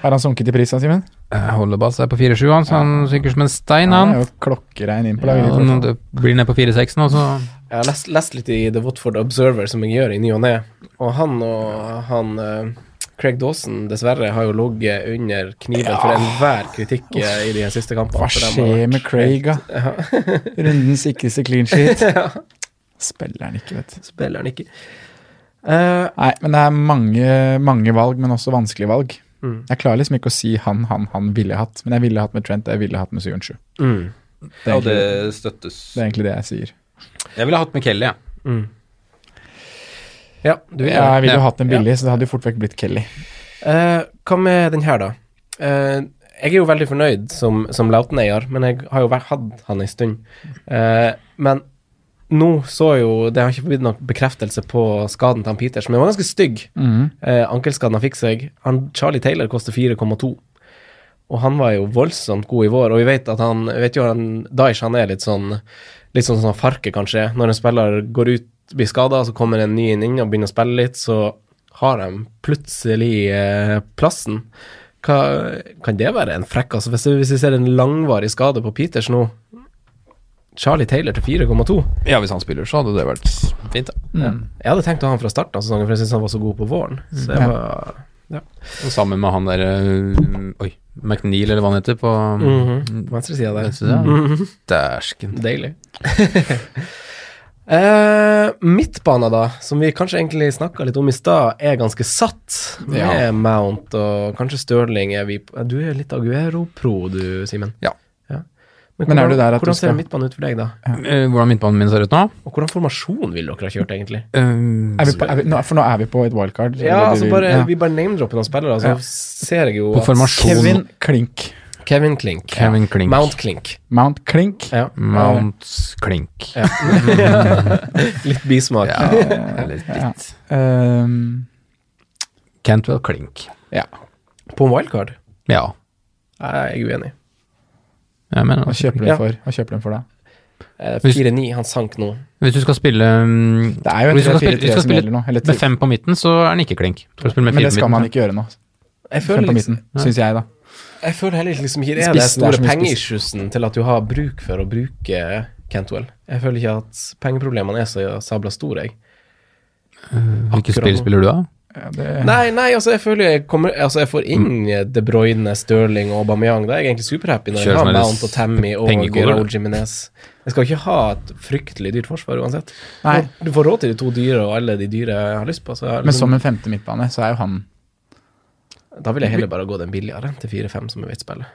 Har han sunket i pris, Simen? Eh, er på 4-7, han, så han synker som en stein, Han jo klokkerein inn på Ja, laget. nå det blir ned på 4-6 nå, så Jeg har lest, lest litt i The Watford Observer, som jeg gjør i ny og ne, og han og han eh, Craig Dawson dessverre har jo ligget under kniven for enhver kritikk eh, i de siste kampene. Hva skjer med Craig, da? Ja. Rundens sikreste clean sheet. Spiller han ikke, vet du. Spiller han ikke. Uh, Nei, men det er mange, mange valg, men også vanskelige valg. Mm. Jeg klarer liksom ikke å si han, han, han ville hatt, men jeg ville hatt med Trent, jeg ville hatt med Syvensju. mm, Det, egentlig- støttes. det er egentlig det jeg sier. Jeg ville hatt med Kelly, jeg. mm. Ja, du vil jeg ville jo Ja. hatt den billig, så det hadde jo fort vekk blitt Kelly. Uh, hva med den her, da? Uh, jeg er jo veldig fornøyd som, som Lauten-eier, men jeg har jo vært, hatt han en stund. Uh, men nå så jo Det har ikke blitt noen bekreftelse på skaden til han Peters, men den var ganske stygg. Mm. Eh, ankelskaden han fikk seg. Han, Charlie Taylor koster 4,2. Og han var jo voldsomt god i vår, og vi vet at han vet jo han, Daesh han er litt sånn Litt sånn som Farke, kanskje. Når en spiller går ut, blir skada, så kommer en ny inn og begynner å spille litt, så har de plutselig eh, plassen. Hva, kan det være en frekk? Altså, hvis, hvis vi ser en langvarig skade på Peters nå Charlie Taylor til 4,2. Ja, hvis han spiller, så hadde det vært fint, da. Mm. Jeg hadde tenkt å ha han fra starten av sesongen, for jeg syns han var så god på våren. Så jeg Ja. var Og Sammen med han derre Oi, McNeil, eller hva han heter, på Mhm. Venstresida der. Venstresida. Mhm. Dæsken. Deilig. eh, midtbana, da, som vi kanskje egentlig snakka litt om i stad, er ganske satt med Ja. Mount og kanskje Stirling. Er vi, på- du er litt Aguero-pro, du, Simen. Ja. Men er du der at du hvordan ser skal- midtbanen ut for deg, da? Eh, Hvordan midtbanen min ser ut nå? Og hvordan formasjon vil dere ha kjørt, egentlig? Vi på, er vi, nå, for nå er vi på et wildcard. Ja, altså vi- bare, ja. Vi bare name-dropper noen spillere, så Ja. ser jeg jo På at formasjon. Kevin Klink. Kevin Klink. Kevin Klink. Mount Klink. Mount Klink. Ja. Mount Klink. Ja. litt bismak. Ja, litt, Ja. litt. Ehm, Cantwell Klink. ja. På en wildcard? Ja. Jeg er uenig. Jeg mener Hva kjøper du den for? Hva kjøper du den for da? Eh, 4-9, han sank nå. Hvis du skal spille mm, Det er jo en Hvis du skal spille- 3-4-3 hvis du skal som spille gjelder nå. Med fem på midten, så er den ikke klink. Men det skal man ikke gjøre nå. Jeg Fem på midten, midten, syns jeg, da. Jeg føler heller liksom ikke det er den store pengeissuesen til at du har bruk for å bruke Cantwell. Jeg føler ikke at pengeproblemene er så sabla store, jeg. så- Hvilke spill spiller du da? Ja, det, Nei, nei, altså jeg føler jeg kommer Altså jeg får inn De Bruyne, Stirling og Aubameyang. Da er jeg egentlig superhappy når jeg har Mount og Tammy og pengekoder, Jiminez. Jimenez. Jeg skal ikke ha et fryktelig dyrt forsvar uansett. Nei. Du får råd til de to dyre og alle de dyre jeg har lyst på. Så jeg, men som en femte midtbane, så er jo han Da vil jeg heller bare gå den billigere, til 4-5, som jeg vet spiller.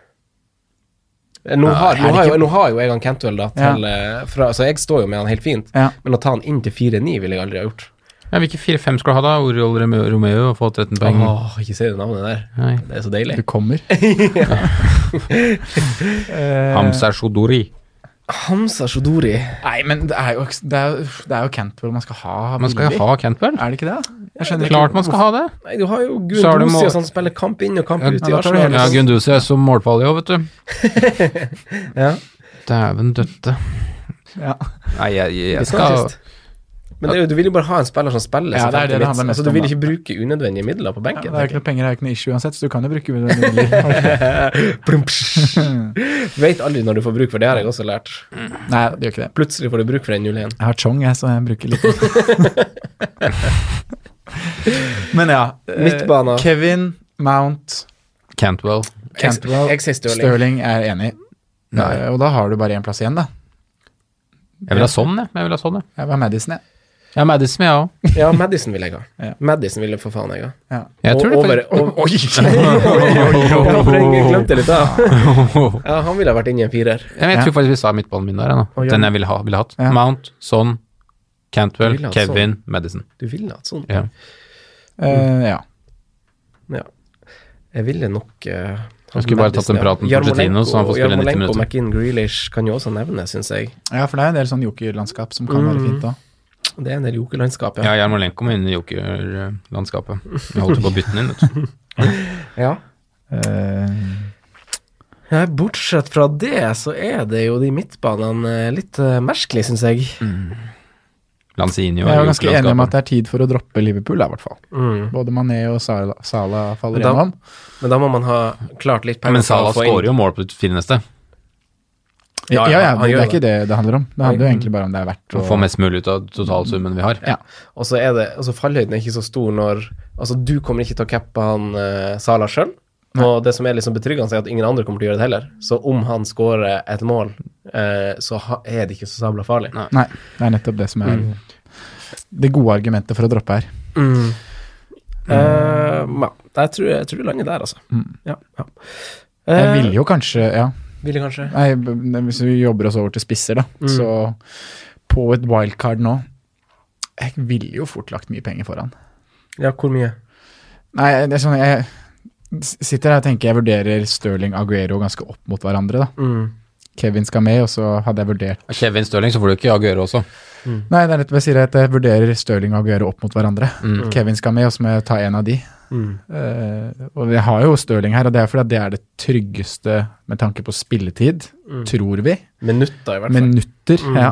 Eh, Nå har, nå, har jo, nå har jo jeg han Cantwell, da, til, ja. fra, så jeg står jo med han helt fint. Ja. Men å ta han inn til 4-9 ville jeg aldri ha gjort. Ja, hvilke fire-fem skal du ha da? Oriol Romeo og få 13 poeng? Åh, ikke si det navnet der. Nei. Det er så deilig. Du kommer. Eh, Hamza Shodori. Hamza Shodori. Nei, men det er jo, det er, jo- det er jo Cantwell man skal ha. Man skal billig. jo ha Cantwell. Er det ikke det? Jeg skjønner Klart man skal ha det. Nei, du har jo Gundosi må- som spiller kamp inn og kamp Ja, ut i Arsenal. Ja, Gunduzi er som målpall i vet du. Ja, Dæven døtte. Ja. Nei, jeg, jeg, jeg skal. Men det du vil jo bare ha en spiller som spiller. Ja, det er det det handler mest altså, Du vil ikke bruke unødvendige midler på Ja, det er ikke noe penger, det er ikke noe issue uansett, så du kan jo bruke unødvendige midler. Vet aldri når du får bruk for det, har jeg også lært. Nei, det gjør ikke det. Plutselig får du bruk for den 0-1. Jeg har Chong, jeg, så jeg bruker litt. Men ja. Midtbana. Kevin, Mount, Cantwell. Cantwell, Ex Sterling. Sterling er enig. Nei. Eh, Og da har du bare én plass igjen, da. Jeg vil ha sånn, jeg. jeg, vil ha sånn, jeg. Jeg ha Madison, jeg. Ja, Madison, jeg òg. Ja, Madison vil jeg ha. Ja. Madison vil jeg for faen jeg ha. Ja. Jeg tror det over, Ja, glemte litt da. Ja, han ville ha vært inni en firer. Ja, jeg tror faktisk vi sa midtballen min der. nå. Den jeg ville ha. Ville hatt. Ja. Mount, Son, Cantwell, Kevin, Madison. Du ville hatt sånn. Ja. Uh, ja. Ja. Jeg ville nok uh, Jeg skulle bare tatt en prat med Pochettino, så han får spille 90 Jarmolenko, minutter. McInn, Grealish kan jo også nevnes, syns jeg. ja, for det er en del sånn jokerlandskap som kan være Mm. fint da. Det er en del jokerlandskap, Ja, ja. Jarmolenko må inn i jokerlandskapet. Jeg holdt på å bytte den inn, vet du. ja. Uh, Ja, Bortsett fra det, så er det jo de midtbanene eh, litt uh, merkelig, syns jeg. Lanzini og jeg er ganske enig om at det er tid for å droppe Liverpool, i hvert fall. Mm. Både Mané og Sala, Sala faller Da- gjennom. Men da må man ha klart litt penger. Men Sala skårer jo mål på det fire neste. Ja, Ja, ja, ja, det, det er ikke det det handler om. Det handler jo egentlig bare om det er verdt å få mest mulig ut av totalsummen vi har. Ja. Og så er det, altså fallhøyden er ikke så stor når Altså, du kommer ikke til å cappe han uh, Sala sjøl. Og det som er liksom betryggende, er at ingen andre kommer til å gjøre det heller. Så om han scorer et mål, uh, så ha, er det ikke så sabla farlig. Nei. Nei, det er nettopp det som er det gode argumentet for å droppe her. Mm. Uh, ja, jeg, tror, jeg tror du lander der, altså. Mm. Ja, ja. Jeg Eh, ville jo kanskje, ja ville kanskje Nei, hvis vi jobber oss over til spisser, da, Mm. så på et wildcard nå Jeg ville jo fort lagt mye penger foran. Ja, hvor mye? Nei, det er sånn Jeg sitter her og tenker jeg vurderer Stirling Aguero ganske opp mot hverandre, da. Mm. Kevin skal med, og så hadde jeg vurdert Kevin Stirling så får du ikke Aguero også. Nei, det er nettopp jeg sier at jeg vurderer Stirling og Aguero opp mot hverandre. Mm. Kevin skal med, og så må jeg ta en av de. Mm. Uh, og jeg har jo Stirling her, og det er fordi at det er det tryggeste med tanke på spilletid, Mm. tror vi. Minutter, i hvert fall. Minutter, Mm. ja.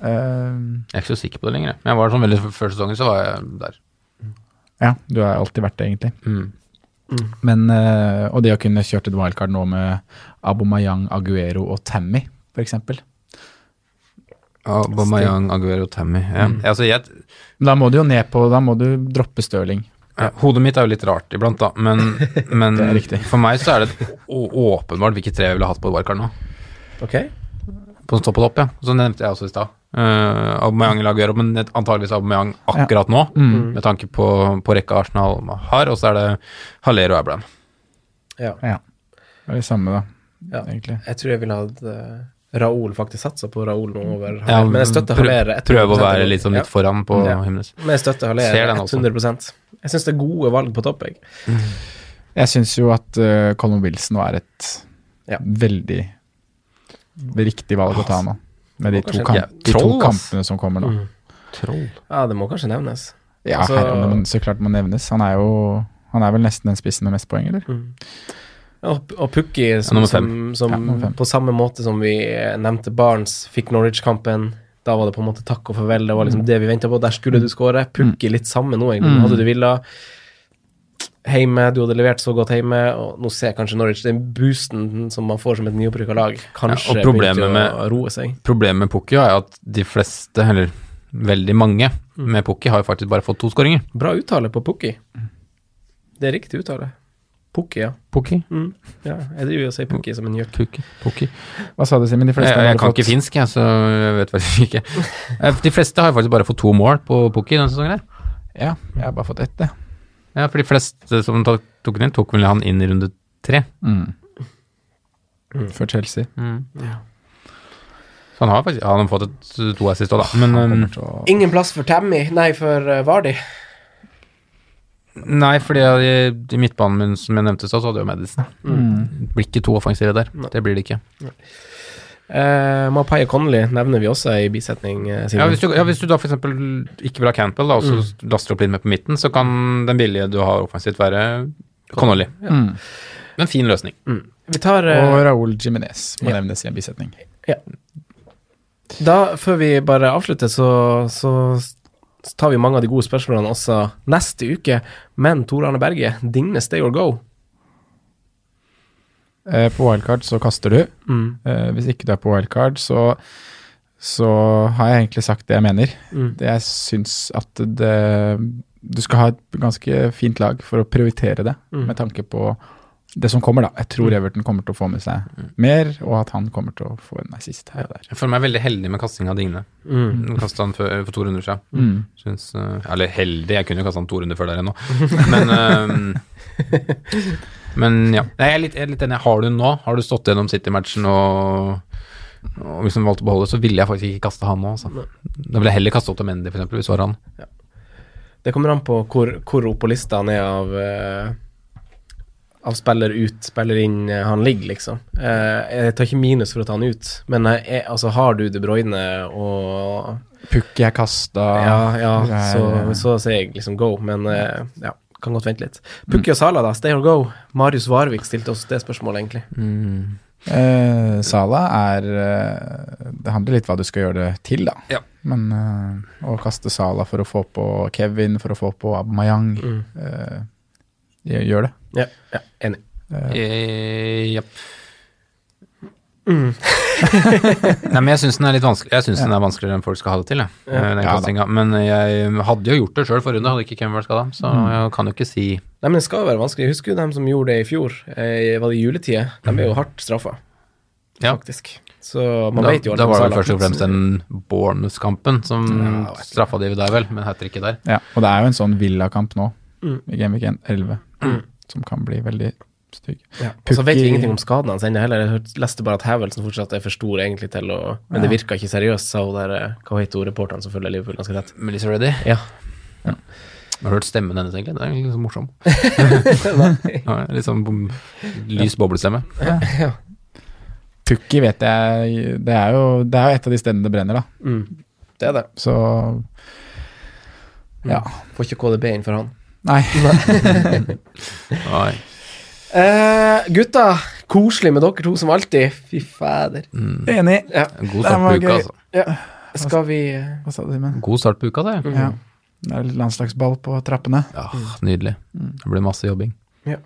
Uh, Jeg er ikke så sikker på det lenger. Men jeg var sånn veldig Før sesongen så var jeg der. ja, du har alltid vært det, egentlig. Mm. Men, eh, og det å kunne kjørt et wildcard nå med Abomayang, Aguero og Tammy, for eksempel. Aubameyang, Aguero, Tammy. Ja. Mm. Altså, jeg, Da må du jo ned på Da må du droppe Stirling. ja, hodet mitt er jo litt rart iblant, da, men, men for meg så er det åpenbart hvilke tre jeg ville hatt på wildcard nå. Ok. På topp og topp, ja. Så nevnte jeg også i stad. Uh, Aubameyang eller Aguero, men antageligvis Aubameyang akkurat nå, Mm. med tanke på, på rekka Arsenal har, og så er det Haller og Abraham. Ja. Ja. Det er det samme, da, Ja. egentlig. Jeg tror jeg ville hatt uh, Raoul, faktisk satsa på Raoul nå over Ja, Men jeg støtter Haller. 100%. Prøve å være litt, sånn litt foran på Ja. Himnes. Men jeg støtter Haller Ser den også. 100% Jeg syns det er gode valg på topp, jeg. Jeg syns jo at uh, Colin Wilson nå er et Ja. veldig riktig valg å ta nå. Med de to, kamp, ja, de to kampene som kommer nå. Mm. Troll. Ja, det må kanskje nevnes. Ja, Altså- her, men så klart må nevnes. Han er jo Han er vel nesten den spissen med mest poeng, eller? Mm. Og, og Pukki, som, som, som Ja, på samme måte som vi nevnte Barnes, fikk Norwich-kampen. Da var det på en måte takk og farvel. Det var liksom det vi venta på. Der skulle du skåre. Pukki litt samme nå, egentlig. Mm. Hadde du villa Hjemme, du hadde levert så godt hjemme, og nå ser kanskje Norwich den boosten som man får som et nyopprykka lag, kanskje Ja, begynte med- å roe seg. Problemet med Pukki er at de fleste, eller veldig mange, med Pukki har jo faktisk bare fått to skåringer. Bra uttale på Pukki. Det er riktig uttale. Pukki, ja. Pukki? Mm. ja. Jeg driver jo og sier Pukki som en gjøk. Pukki. Pukki. Hva sa du, Simen? De Jeg, fleste jeg, hadde kan fått- ikke finsk, jeg, så jeg vet faktisk ikke. Eh, De fleste har faktisk bare fått to mål på Pukki denne sesongen her. Ja, jeg har bare fått ett, jeg. Ja, for de fleste som tok den inn, tok vel han inn i runde tre. Mm. For Chelsea. Så han har faktisk ja, han har fått et, to assist òg, da. Men um, Ingen plass for Tammy, nei, for uh, Vardi. Nei, fordi i, i midtbanen min som jeg nevnte så hadde jeg jo Madison. mm. Blir ikke to offensive der. Det blir det ikke. Uh, Mapaye Connolly nevner vi også i bisetning. Uh, Ja hvis, du, ja, hvis du da f.eks. ikke vil ha Campbell, da, og så laster opp litt med på midten, så kan den billige du har offensivt, være Connolly. Mm. En fin løsning. Vi tar Og uh, Raúl Jiminez må Ja. nevnes i en bisetning. Da, før vi bare avslutter, så, så s- tar vi mange av de gode spørsmålene også neste uke. Men Tor Arne Berge, dine stay or go? Eh, på wildcard så kaster du. Mm. Eh, hvis ikke du er på wildcard, så, så har jeg egentlig sagt det jeg mener. Mm. Det jeg syns at det Du skal ha et ganske fint lag for å prioritere det, Mm. med tanke på det som kommer, da. Jeg tror Everton kommer til å få med seg mer, og at han kommer til å få en assist her og der. Jeg føler meg veldig heldig med kasting av Digne. Mm. Kasta han for, for to runder siden. Mm. Synes, eh, eller heldig, jeg kunne jo kasta han to runder før der ennå. Men, eh, men ja. Nei, Jeg er litt, jeg er litt enig. Har du nå, har du stått gjennom City-matchen og, og han valgte å beholde, så ville jeg faktisk ikke kaste han nå. Altså. Da ville jeg heller kaste til for eksempel, hvis det var han. Det kommer an på hvor, hvor oppe på lista han er av eh, Av spiller ut, spiller inn eh, han ligger, liksom. Eh, jeg tar ikke minus for å ta han ut, men eh, jeg, altså, har du De Bruyne og Pukki er kasta. Ja, ja, så, så sier jeg liksom go, men eh, ja, kan godt vente litt. Pukki og Sala, da. Stay or go? Marius Varvik stilte oss det spørsmålet, egentlig. Eh, Sala er Det handler litt hva du skal gjøre det til, da. Ja. Men eh, å kaste Sala for å få på Kevin, for å få på Abmayang Mm. eh, gjør- det. Ja, ja enig. Uh, ja. Nei, men jeg syns den er litt vanskelig Jeg synes den er vanskeligere enn folk skal ha det til, jeg. eh, Den Ja Men jeg hadde jo gjort det sjøl forrige runde, hadde ikke Kevin vært skada. Så jeg kan jo ikke si Nei, men det skal jo være vanskelig. Jeg husker jo dem som gjorde det i fjor. Eh, var det i juletida? De ble jo hardt straffa, Ja. faktisk. Så man Da, vet jo da var det først og fremst den Bournemouth-kampen som Ja, straffa de der, vel, men hat tricket der. Ja, og det er jo en sånn Villa-kamp nå, Mm. i Gameweek 11, som kan bli veldig stygg. Ja. Så vet vi ingenting om skadene hans ennå heller. Jeg leste bare at hevelsen fortsatt er for stor egentlig til å Men det virka ikke seriøst, sa hun der eh, Hva heter hun reporteren som følger Liverpool ganske rett? Melissa Reddy. Ja. Jeg har hørt stemmen hennes, egentlig. Det er egentlig litt så morsom. Ja, litt sånn bom, lys boblestemme. Pukki vet jeg Det er jo det er jo et av de stedene det brenner, da. Mm. Det er det. Så ja. Får ikke KDB inn for han. Nei. Nei. Uh, gutta, koselig med dere to som alltid. Fy fader. Enig. Ja. God start på uka, altså. ja. Skal vi eh, Hva sa du, Simen? God start på uka, det. Ja. Det er litt landslagsball på trappene. Ja, nydelig. Det blir masse jobbing. Ja.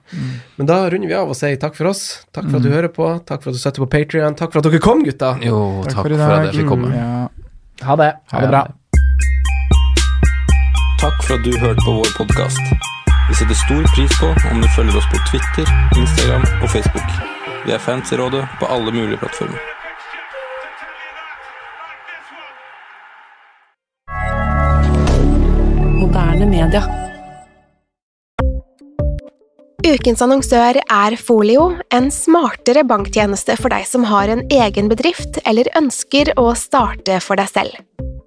Men da runder vi av og sier takk for oss. Takk for at du hører på. Takk for at du støtter på Patrion. Takk for at dere kom, gutta. Jo, takk, takk for, for, at jeg fikk komme. Ja. Ha det. Ha det bra. Takk for at du hørte på vår podkast. Vi setter stor pris på om du følger oss på Twitter, Instagram og Facebook. Vi er fans i rådet på alle mulige plattformer. Moderne media. Ukens annonsør er Folio, en smartere banktjeneste for deg som har en egen bedrift eller ønsker å starte for deg selv.